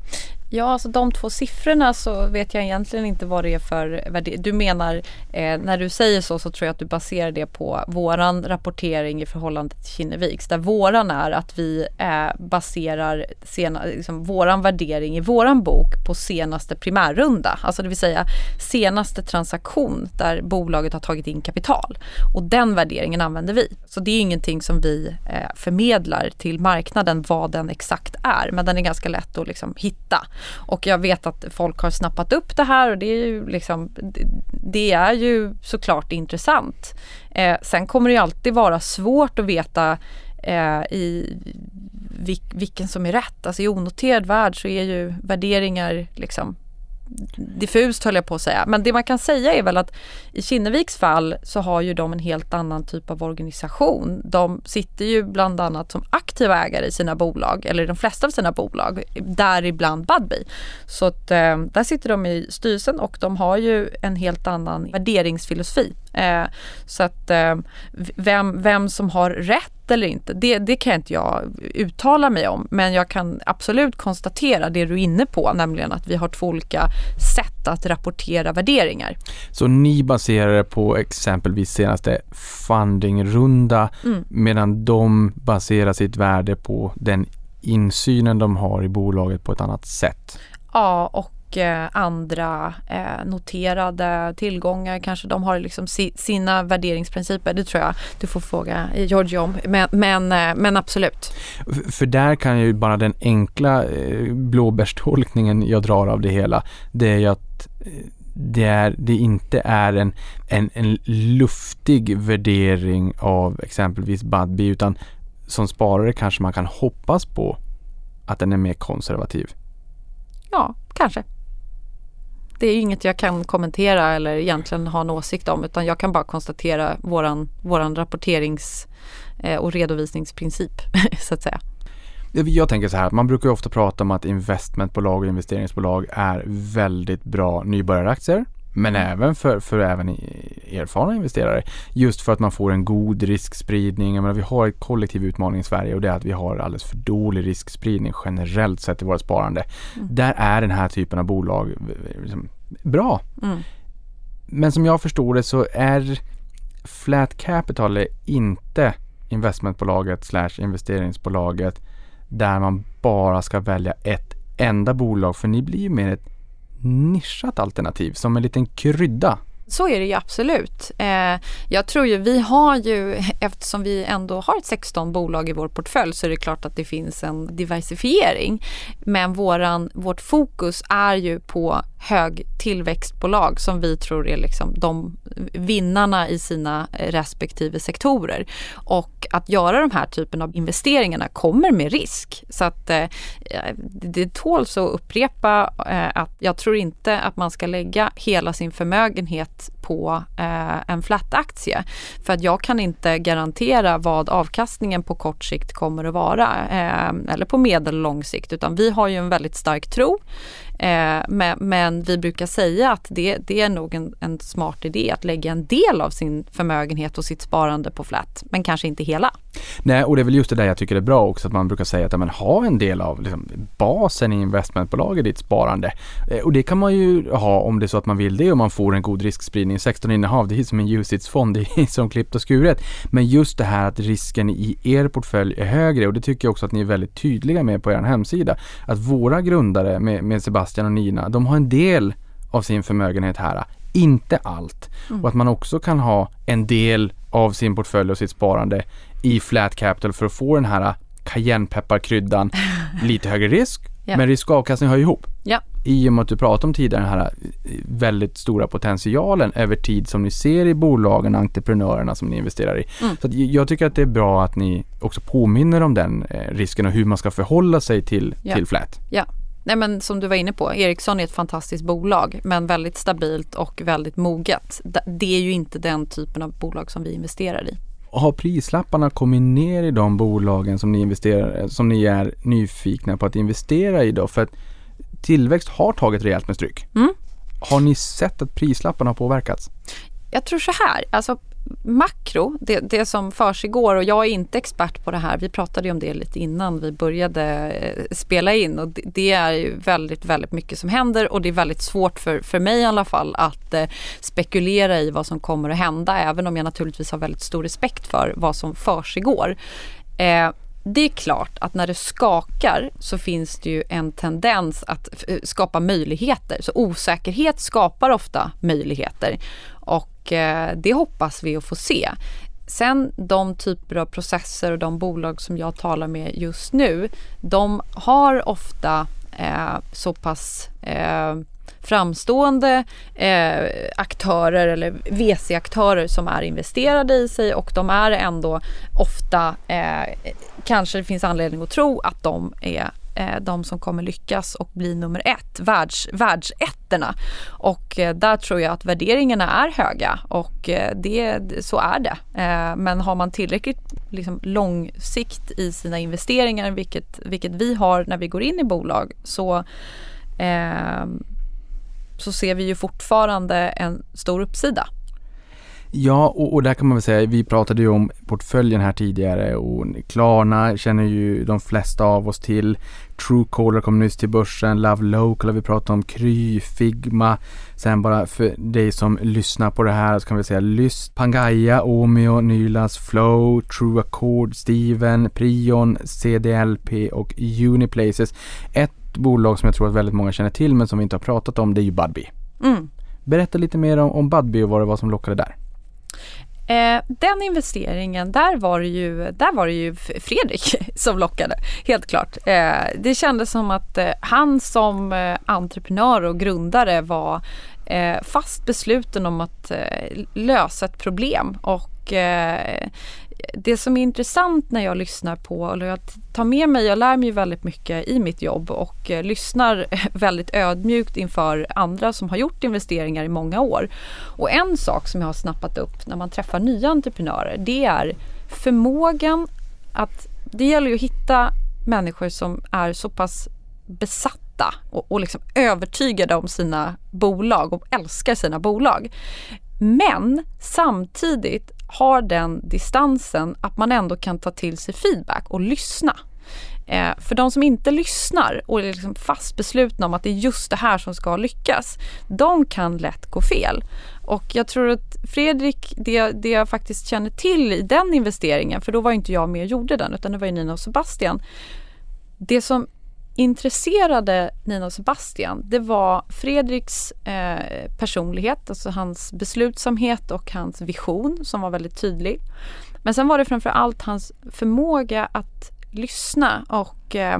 Ja, alltså de två siffrorna så vet jag egentligen inte vad det är för värdering. Du menar, eh, när du säger så så tror jag att du baserar det på våran rapportering i förhållande till Kinneviks. Där våran är att vi eh, baserar sena, liksom, våran värdering i våran bok på senaste primärrunda. Alltså det vill säga senaste transaktion där bolaget har tagit in kapital. Och den värderingen använder vi. Så det är ingenting som vi eh, förmedlar till marknaden vad den exakt är. Men den är ganska lätt att liksom hitta. Och jag vet att folk har snappat upp det här och det är ju, liksom, det- är ju såklart intressant. Eh, sen kommer det ju alltid vara svårt att veta eh, i vil, vilken som är rätt. Alltså i onoterad värld så är ju värderingar liksom diffust höll jag på att säga. Men det man kan säga är väl att i Kinneviks fall så har ju de en helt annan typ av organisation. De sitter ju bland annat som aktiva ägare i sina bolag, eller i de flesta av sina bolag, däribland Budbee. Så att, eh, där sitter de i styrelsen och de har ju en helt annan värderingsfilosofi. Eh, så att eh, vem, vem som har rätt eller inte, det, det kan inte jag uttala mig om. Men jag kan absolut konstatera det du är inne på, nämligen att vi har två olika sätt att rapportera värderingar. Så ni baserar det på exempelvis senaste fundingrunda Mm. medan de baserar sitt värde på den insynen de har i bolaget på ett annat sätt. Ja, och eh, andra eh, noterade tillgångar kanske de har liksom si, sina värderingsprinciper. Det tror jag du får fråga Georgie om. Men, men, eh, men absolut. För där kan ju bara den enkla blåbärstolkningen jag drar av det hela, det är ju att det, är, det inte är en, en, en luftig värdering av exempelvis Budbee utan som sparare kanske man kan hoppas på att den är mer konservativ. Ja, kanske. Det är inget jag kan kommentera eller egentligen ha en åsikt om utan jag kan bara konstatera våran, våran rapporterings eh, och redovisningsprincip så att säga. Jag tänker så här, man brukar ju ofta prata om att investmentbolag och investeringsbolag är väldigt bra nybörjaraktier. Men även för, för även erfarna investerare. Just för att man får en god riskspridning. Jag menar, vi har ett kollektiv utmaning i Sverige och det är att vi har alldeles för dålig riskspridning generellt sett i vårt sparande. Där är den här typen av bolag eh, liksom, bra. Mm. Men som jag förstår det så är Flat Capital inte investmentbolaget slash investeringsbolaget där man bara ska välja ett enda bolag för ni blir ju mer ett nischat alternativ som en liten krydda Så är det ju absolut. Eh, jag tror ju, vi har ju, eftersom vi ändå har 16 bolag i vår portfölj så är det klart att det finns en diversifiering. Men våran, vårt fokus är ju på hög tillväxtbolag som vi tror är liksom de vinnarna i sina respektive sektorer. Och att göra de här typen av investeringarna kommer med risk. Så att eh, det tåls att upprepa eh, att jag tror inte att man ska lägga hela sin förmögenhet på eh, en flat-aktie. För att jag kan inte garantera vad avkastningen på kort sikt kommer att vara. Eh, eller på medel och lång sikt. Utan vi har ju en väldigt stark tro. Eh, men, men, vi brukar säga att det, det är nog en, en, smart idé att lägga en del av sin förmögenhet och sitt sparande på flat, men kanske inte hela. Nej, och det är väl just det där jag tycker är bra också, att man brukar säga att man ha en del av liksom, basen i investmentbolag i ditt sparande. Eh, och det kan man ju ha om det är så att man vill det och man får en god riskspridning. 16 innehav, det är som en UCITS-fond, det är som klippt och skuret. Men just det här att risken i er portfölj är högre och det tycker jag också att ni är väldigt tydliga med på er hemsida. Att våra grundare med, med Sebastian och Nina, de har en del av sin förmögenhet här, inte allt. Mm. Och att man också kan ha en del av sin portfölj och sitt sparande i flat capital för att få den här cayennepepparkryddan, lite högre risk, ja. men risk och avkastning hör ihop. Ja. I och med att du pratade om tidigare den här väldigt stora potentialen över tid som ni ser i bolagen och entreprenörerna som ni investerar i. Mm. Så jag tycker att det är bra att ni också påminner om den eh, risken och hur man ska förhålla sig till, ja. till flat. Ja, Nej men som du var inne på, Ericsson är ett fantastiskt bolag men väldigt stabilt och väldigt moget. Det är ju inte den typen av bolag som vi investerar i. Har prislapparna kommit ner i de bolagen som ni, investerar, som ni är nyfikna på att investera i då? För att tillväxt har tagit rejält med stryk. Mm. Har ni sett att prislapparna har påverkats? Jag tror så här, alltså makro, det, det som försiggår och jag är inte expert på det här. Vi pratade ju om det lite innan vi började eh, spela in och det, det är ju väldigt, väldigt mycket som händer och det är väldigt svårt för, för mig i alla fall att eh, spekulera i vad som kommer att hända även om jag naturligtvis har väldigt stor respekt för vad som försiggår. Eh, det är klart att när det skakar så finns det ju en tendens att eh, skapa möjligheter. Så osäkerhet skapar ofta möjligheter. Och eh, det hoppas vi att få se. Sen de typer av processer och de bolag som jag talar med just nu, de har ofta eh, så pass eh, framstående eh, aktörer eller VC-aktörer som är investerade i sig och de är ändå ofta, eh, kanske det finns anledning att tro att de är eh, de som kommer lyckas och bli nummer ett, världs, världsettorna. Och eh, där tror jag att värderingarna är höga och eh, det, så är det. Eh, men har man tillräckligt liksom, lång sikt i sina investeringar, vilket, vilket vi har när vi går in i bolag, så eh, så ser vi ju fortfarande en stor uppsida. Ja, och, och, där kan man väl säga, vi pratade ju om portföljen här tidigare och Klarna känner ju de flesta av oss till. Truecaller kom nyss till börsen, Love Local har vi pratat om, Kry, Figma. Sen bara för dig som lyssnar på det här så kan vi säga Lyst, Pangaya, Omeo, Nylas, Flow, True Accord, Steven, Prion, CDLP och Uniplaces. Ett bolag som jag tror att väldigt många känner till men som vi inte har pratat om det är ju Budbee. Mm. Berätta lite mer om, om Budbee och vad det var som lockade där. Eh, den investeringen, där var, det ju, där var det ju Fredrik som lockade, helt klart. Eh, det kändes som att eh, han som eh, entreprenör och grundare var eh, fast besluten om att eh, lösa ett problem och eh, det som är intressant när jag lyssnar på, eller jag tar med mig, jag lär mig väldigt mycket i mitt jobb och eh, lyssnar väldigt ödmjukt inför andra som har gjort investeringar i många år. Och en sak som jag har snappat upp när man träffar nya entreprenörer, det är förmågan att, det gäller ju att hitta människor som är så pass besatta och, och liksom övertygade om sina bolag och älskar sina bolag. Men samtidigt har den distansen att man ändå kan ta till sig feedback och lyssna. Eh, för de som inte lyssnar och är liksom fast beslutna om att det är just det här som ska lyckas, de kan lätt gå fel. Och jag tror att Fredrik, det, det jag faktiskt känner till i den investeringen, för då var inte jag med och gjorde den, utan det var ju Nina och Sebastian. Det som intresserade Nina och Sebastian, det var Fredriks eh, personlighet, alltså hans beslutsamhet och hans vision som var väldigt tydlig. Men sen var det framför allt hans förmåga att lyssna och eh,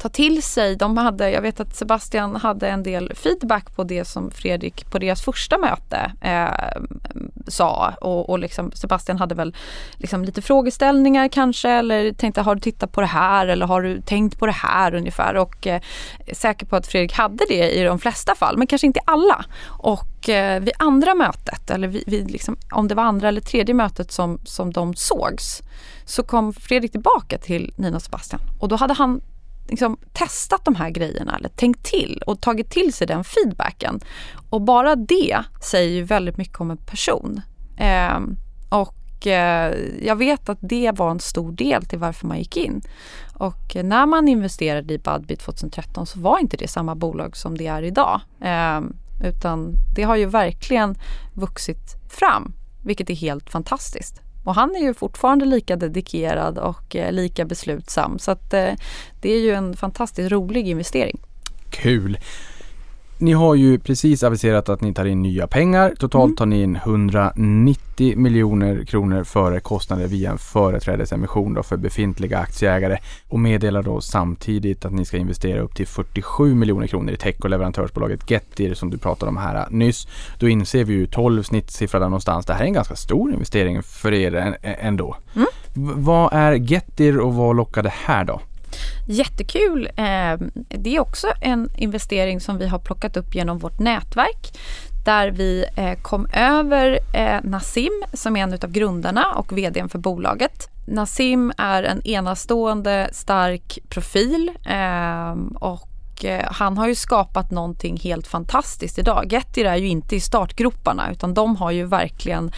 ta till sig. De hade, jag vet att Sebastian hade en del feedback på det som Fredrik på deras första möte eh, sa och, och liksom Sebastian hade väl liksom lite frågeställningar kanske eller tänkte har du tittat på det här eller har du tänkt på det här ungefär och eh, säker på att Fredrik hade det i de flesta fall men kanske inte alla. Och eh, vid andra mötet eller vid, vid liksom, om det var andra eller tredje mötet som, som de sågs så kom Fredrik tillbaka till Nina och Sebastian och då hade han liksom testat de här grejerna eller tänkt till och tagit till sig den feedbacken. Och bara det säger ju väldigt mycket om en person. Eh, och eh, jag vet att det var en stor del till varför man gick in. Och när man investerade i Budbit 2013 så var inte det samma bolag som det är idag. Eh, utan det har ju verkligen vuxit fram, vilket är helt fantastiskt. Och han är ju fortfarande lika dedikerad och eh, lika beslutsam. Så att eh, det är ju en fantastiskt rolig investering. Kul! Ni har ju precis aviserat att ni tar in nya pengar. Totalt Mm. tar ni in 190 miljoner kronor före kostnader via en företrädesemission då för befintliga aktieägare och meddelar då samtidigt att ni ska investera upp till 47 miljoner kronor i tech och leverantörsbolaget Getir som du pratade om här nyss. Då inser vi ju 12 snittsiffror där någonstans. Det här är en ganska stor investering för er ändå. Mm. Vad är Getir och vad lockar det här då? Jättekul! Eh, det är också en investering som vi har plockat upp genom vårt nätverk där vi eh, kom över eh, Nassim som är en av grundarna och VD för bolaget. Nassim är en enastående stark profil och och eh, han har ju skapat någonting helt fantastiskt idag. Getir är ju inte i startgroparna utan de har ju verkligen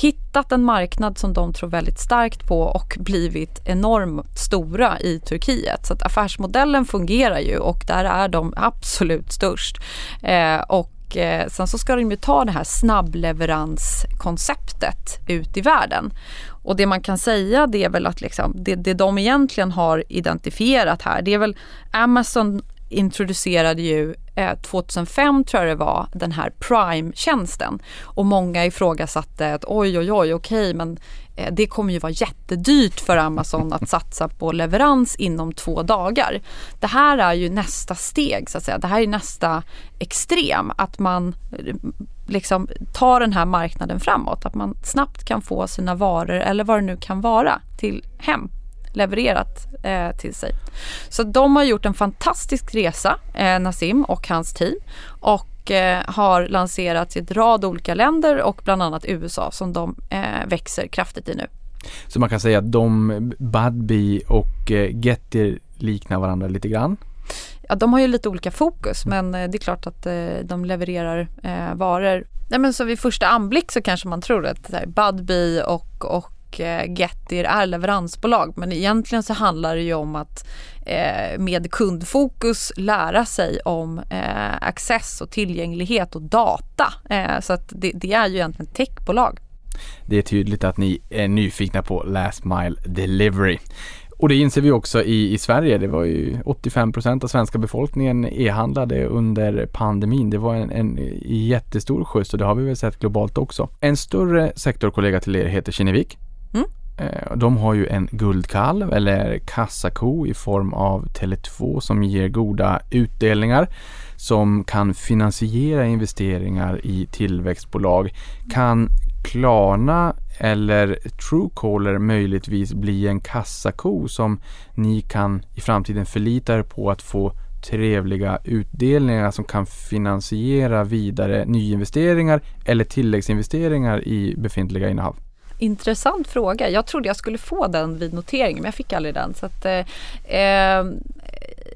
hittat en marknad som de tror väldigt starkt på och blivit enormt stora i Turkiet. Så att affärsmodellen fungerar ju och där är de absolut störst. Eh, och eh, sen så ska de ju ta det här snabbleveranskonceptet ut i världen. Och det man kan säga det är väl att liksom, det, det de egentligen har identifierat här det är väl Amazon introducerade ju eh, 2005 tror jag det var den här Prime-tjänsten och många ifrågasatte att oj oj oj okej men eh, det kommer ju vara jättedyrt för Amazon att satsa på leverans inom två dagar. Det här är ju nästa steg så att säga. Det här är nästa extrem att man eh, liksom tar den här marknaden framåt. Att man snabbt kan få sina varor eller vad det nu kan vara till hem levererat eh, till sig. Så de har gjort en fantastisk resa, eh, Nassim och hans team och eh, har lanserats i ett rad olika länder och bland annat USA som de eh, växer kraftigt i nu. Så man kan säga att de, Budbee och eh, Getir liknar varandra lite grann. Ja, de har ju lite olika fokus men eh, det är klart att de levererar varor. Nej, men så vid första anblick så kanske man tror att Budbee och, och och eh, Getir är leveransbolag men egentligen så handlar det ju om att eh, med kundfokus lära sig om eh, access och tillgänglighet och data. Så att det, det är ju egentligen techbolag. Det är tydligt att ni är nyfikna på last mile delivery. Och det inser vi också i, i Sverige. Det var ju 85% av svenska befolkningen e-handlade under pandemin. Det var en, en jättestor skjuts och det har vi väl sett globalt också. En större sektorkollega till er heter Kinnevik. Mm. Eh, de har ju en guldkalv eller kassako i form av Tele2 som ger goda utdelningar som kan finansiera investeringar i tillväxtbolag. Kan Klarna eller Truecaller möjligtvis bli en kassako som ni kan i framtiden förlita er på att få trevliga utdelningar som kan finansiera vidare nyinvesteringar eller tilläggsinvesteringar i befintliga innehav? Intressant fråga. Jag trodde jag skulle få den vid noteringen men jag fick aldrig den. Så att, eh, eh,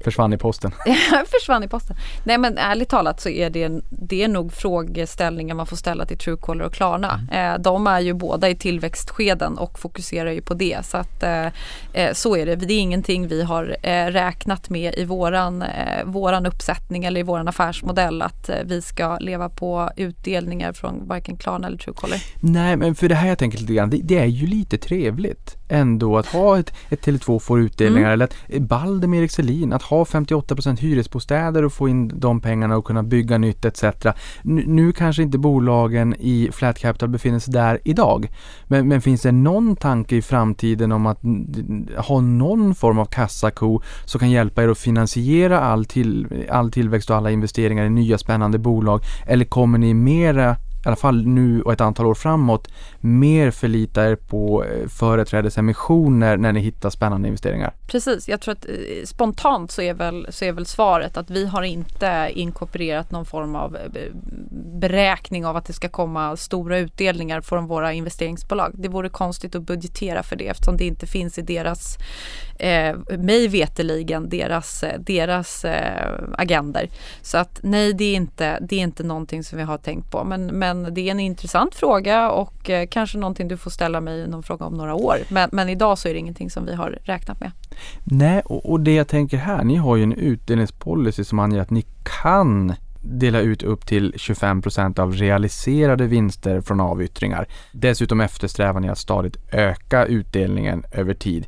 Försvann i posten. försvann i posten. Nej men ärligt talat så är det, det är nog frågeställningar man får ställa till Truecaller och Klarna. Mm. Eh, de är ju båda i tillväxtskeden och fokuserar ju på det. Så att eh, eh, så är det. Det är ingenting vi har eh, räknat med i våran, eh, våran uppsättning eller i våran affärsmodell att eh, vi ska leva på utdelningar från varken Klarna eller Truecaller. Nej, men för det här jag tänker lite grann, det, det är ju lite trevligt ändå att ha ett, ett Tele2 får utdelningar Mm. eller att Balder med Erik Selin, att ha 58% hyresbostäder och få in de pengarna och kunna bygga nytt etc. Nu, nu kanske inte bolagen i Flat Capital befinner sig där idag. Men, men finns det någon tanke i framtiden om att ha någon form av kassako som kan hjälpa er att finansiera all, till, all tillväxt och alla investeringar i nya spännande bolag? Eller kommer ni mera i alla fall nu och ett antal år framåt, mer förlita er på eh, företrädesemissioner när ni hittar spännande investeringar. Precis, jag tror att eh, spontant så är, väl, så är väl svaret att vi har inte inkorporerat någon form av eh, beräkning av att det ska komma stora utdelningar från våra investeringsbolag. Det vore konstigt att budgetera för det eftersom det inte finns i deras, eh, mig veteligen, deras, deras eh, agender. Så att nej, det är, inte, det är inte någonting som vi har tänkt på. Men, men men det är en intressant fråga och eh, kanske någonting du får ställa mig någon fråga om några år. Men, men idag så är det ingenting som vi har räknat med. Nej, och, och det jag tänker här, ni har ju en utdelningspolicy som anger att ni kan dela ut upp till 25% av realiserade vinster från avyttringar. Dessutom eftersträvar ni att stadigt öka utdelningen över tid.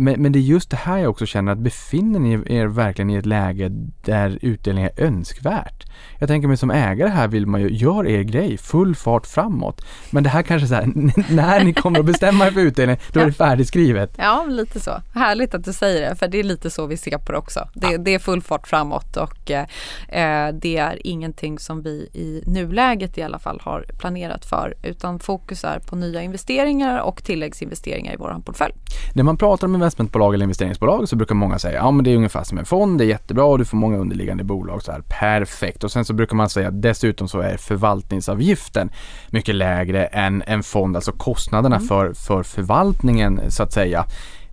Men, men det är just det här jag också känner att befinner ni er verkligen i ett läge där utdelning är önskvärt? Jag tänker mig som ägare här vill man ju, gör er grej, full fart framåt. Men det här kanske så här, när ni kommer att bestämma er för utdelning, då är det färdigskrivet. Ja, lite så. Härligt att du säger det, för det är lite så vi ser på det också. Det, det är full fart framåt och eh, det är ingenting som vi i nuläget i alla fall har planerat för, utan fokus är på nya investeringar och tilläggsinvesteringar i vår portfölj. När man pratar om investmentbolag eller investeringsbolag så brukar många säga ja men det är ungefär som en fond, det är jättebra och du får många underliggande bolag så här perfekt. Och sen så brukar man säga att dessutom så är förvaltningsavgiften mycket lägre än en fond, alltså kostnaderna för, för förvaltningen så att säga.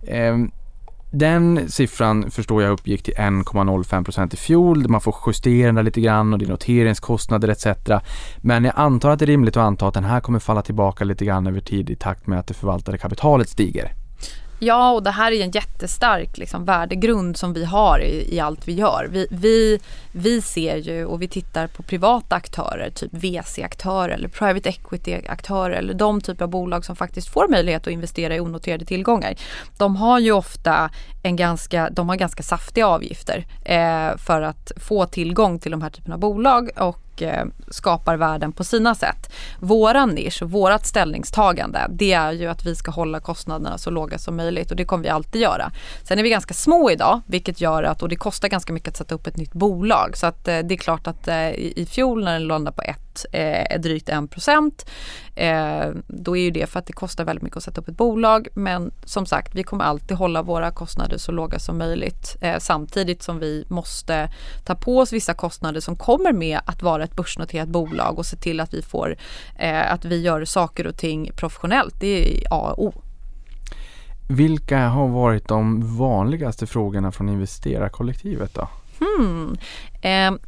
Ehm, den siffran förstår jag uppgick till 1,05% i fjol. Man får justera den lite grann och det är noteringskostnader etc. Men jag antar att det är rimligt att anta att den här kommer falla tillbaka lite grann över tid i takt med att det förvaltade kapitalet stiger. Ja, och det här är en jättestark liksom, värdegrund som vi har i, i allt vi gör. Vi, vi, vi ser ju och vi tittar på privata aktörer, typ VC-aktörer eller private equity-aktörer eller de typer av bolag som faktiskt får möjlighet att investera i onoterade tillgångar. De har ju ofta en ganska, de har ganska saftiga avgifter eh, för att få tillgång till de här typerna av bolag och och eh, skapar värden på sina sätt. Våran nisch, vårat ställningstagande, det är ju att vi ska hålla kostnaderna så låga som möjligt och det kommer vi alltid göra. Sen är vi ganska små idag, vilket gör att, och det kostar ganska mycket att sätta upp ett nytt bolag. Så att eh, det är klart att eh, i fjol när den landade på ett, eh, drygt 1 procent, eh, då är ju det för att det kostar väldigt mycket att sätta upp ett bolag. Men som sagt, vi kommer alltid hålla våra kostnader så låga som möjligt. Eh, samtidigt som vi måste ta på oss vissa kostnader som kommer med att vara ett börsnoterat bolag och se till att vi får, att vi gör saker och ting professionellt. Det är A och O. Vilka har varit de vanligaste frågorna från investerarkollektivet då? Hmm. Eh,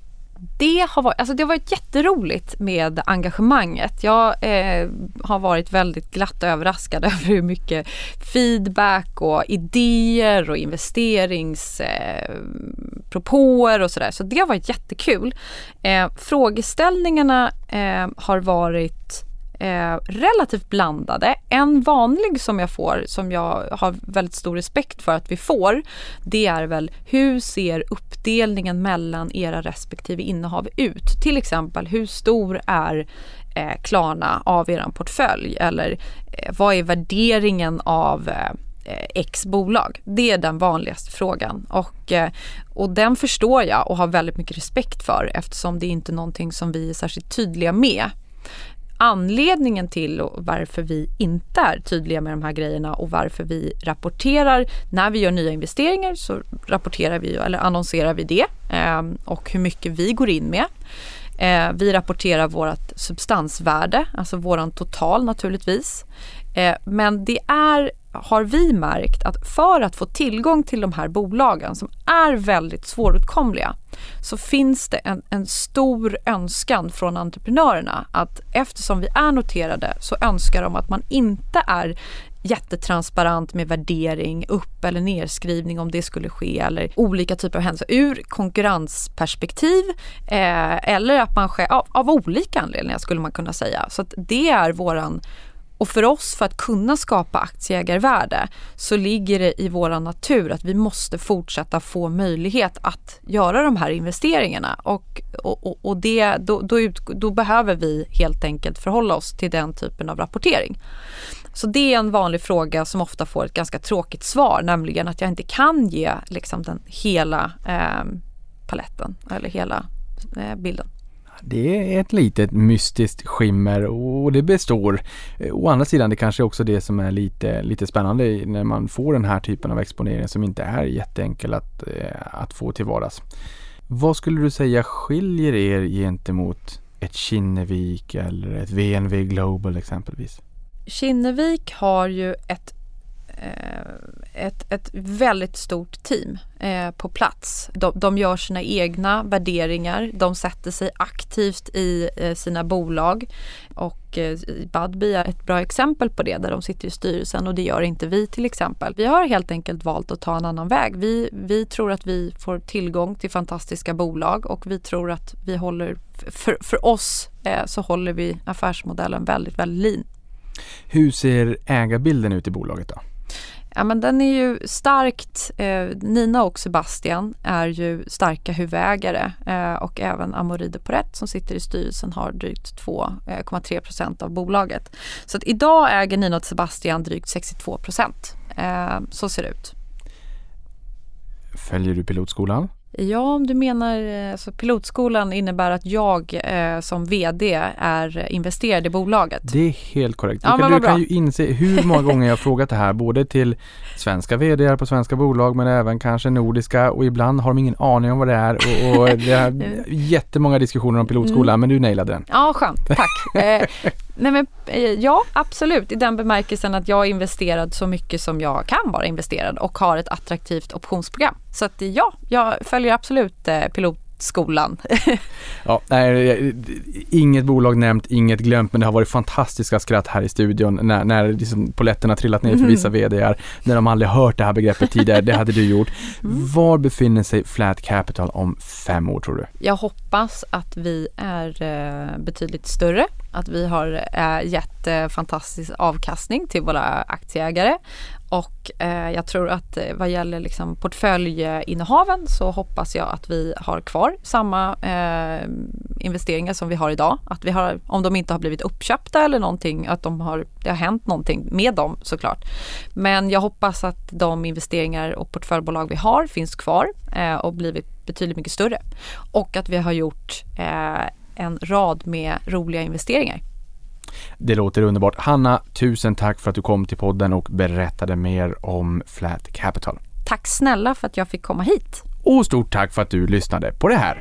det har, varit, alltså det har varit jätteroligt med engagemanget. Jag eh, har varit väldigt glatt överraskad över hur mycket feedback och idéer och investeringspropåer eh, och sådär. Så det har varit jättekul. Eh, frågeställningarna eh, har varit eh, relativt blandade. En vanlig som jag får, som jag har väldigt stor respekt för att vi får, det är väl hur ser uppdelningen mellan era respektive innehav ut? Till exempel hur stor är eh, Klarna av er portfölj eller eh, vad är värderingen av eh, X bolag? Det är den vanligaste frågan och, eh, och den förstår jag och har väldigt mycket respekt för eftersom det är inte någonting som vi är särskilt tydliga med. Anledningen till och varför vi inte är tydliga med de här grejerna och varför vi rapporterar när vi gör nya investeringar så rapporterar vi eller annonserar vi det eh, och hur mycket vi går in med. Eh, vi rapporterar vårt substansvärde, alltså våran total naturligtvis. Eh, men det är, har vi märkt, att för att få tillgång till de här bolagen som är väldigt svåråtkomliga så finns det en, en stor önskan från entreprenörerna att eftersom vi är noterade så önskar de att man inte är jättetransparent med värdering, upp eller nedskrivning om det skulle ske eller olika typer av händelser ur konkurrensperspektiv eh, eller att man sker av, av olika anledningar skulle man kunna säga. Så att det är våran och för oss, för att kunna skapa aktieägarvärde, så ligger det i vår natur att vi måste fortsätta få möjlighet att göra de här investeringarna. Och, och, och det, då, då, ut, då behöver vi helt enkelt förhålla oss till den typen av rapportering. Så det är en vanlig fråga som ofta får ett ganska tråkigt svar, nämligen att jag inte kan ge liksom, den hela eh, paletten eller hela eh, bilden. Det är ett litet mystiskt skimmer och det består. Eh, å andra sidan, det kanske är också det som är lite, lite spännande när man får den här typen av exponering som inte är jätteenkel att, eh, att få till vardags. Vad skulle du säga skiljer er gentemot ett Kinnevik eller ett VNV Global exempelvis? Kinnevik har ju ett Eh, ett, ett väldigt stort team eh, på plats. De, de, gör sina egna värderingar. De sätter sig aktivt i eh, sina bolag. Och eh, Budbee är ett bra exempel på det där de sitter i styrelsen och det gör inte vi till exempel. Vi har helt enkelt valt att ta en annan väg. Vi, vi tror att vi får tillgång till fantastiska bolag och vi tror att vi håller, för, för oss eh, så håller vi affärsmodellen väldigt, väldigt lean. Hur ser ägarbilden ut i bolaget då? Ja men den är ju starkt, eh, Nina och Sebastian är ju starka huvudägare eh, och även Amoride de Porret som sitter i styrelsen har drygt 2,3 eh, procent av bolaget. Så att idag äger Nina och Sebastian drygt 62 procent. Eh, så ser det ut. Följer du pilotskolan? Ja, om du menar eh, alltså pilotskolan innebär att jag eh, som VD är investerad i bolaget. Det är helt korrekt. Ja, du kan, ju inse hur många gånger jag har frågat det här både till svenska VD på svenska bolag men även kanske nordiska och ibland har de ingen aning om vad det är och, och det är jättemånga diskussioner om pilotskolan mm. men du nailade den. Ja, skönt. Tack. eh, nej men, eh, ja, absolut i den bemärkelsen att jag är investerad så mycket som jag kan vara investerad och har ett attraktivt optionsprogram. Så att ja, jag följer absolut eh, pilot skolan. ja, nej, inget bolag nämnt, inget glömt, men det har varit fantastiska skratt här i studion när, när liksom poletterna trillat ner för vissa VDR, när de aldrig hört det här begreppet tidigare, det hade du gjort. Mm. Var befinner sig Flat Capital om fem år tror du? Jag hoppas att vi är eh, betydligt större, att vi har eh, gett eh, fantastisk avkastning till våra aktieägare och eh, jag tror att eh, vad gäller liksom portföljinnehaven så hoppas jag att vi har kvar samma eh, investeringar som vi har idag. Att vi har, om de inte har blivit uppköpta eller någonting, att de har, det har hänt någonting med dem såklart. Men jag hoppas att de investeringar och portföljbolag vi har finns kvar eh, och blivit betydligt mycket större. Och att vi har gjort eh, en rad med roliga investeringar. Det låter underbart. Hanna, tusen tack för att du kom till podden och berättade mer om Flat Capital. Tack snälla för att jag fick komma hit. Och stort tack för att du lyssnade på det här.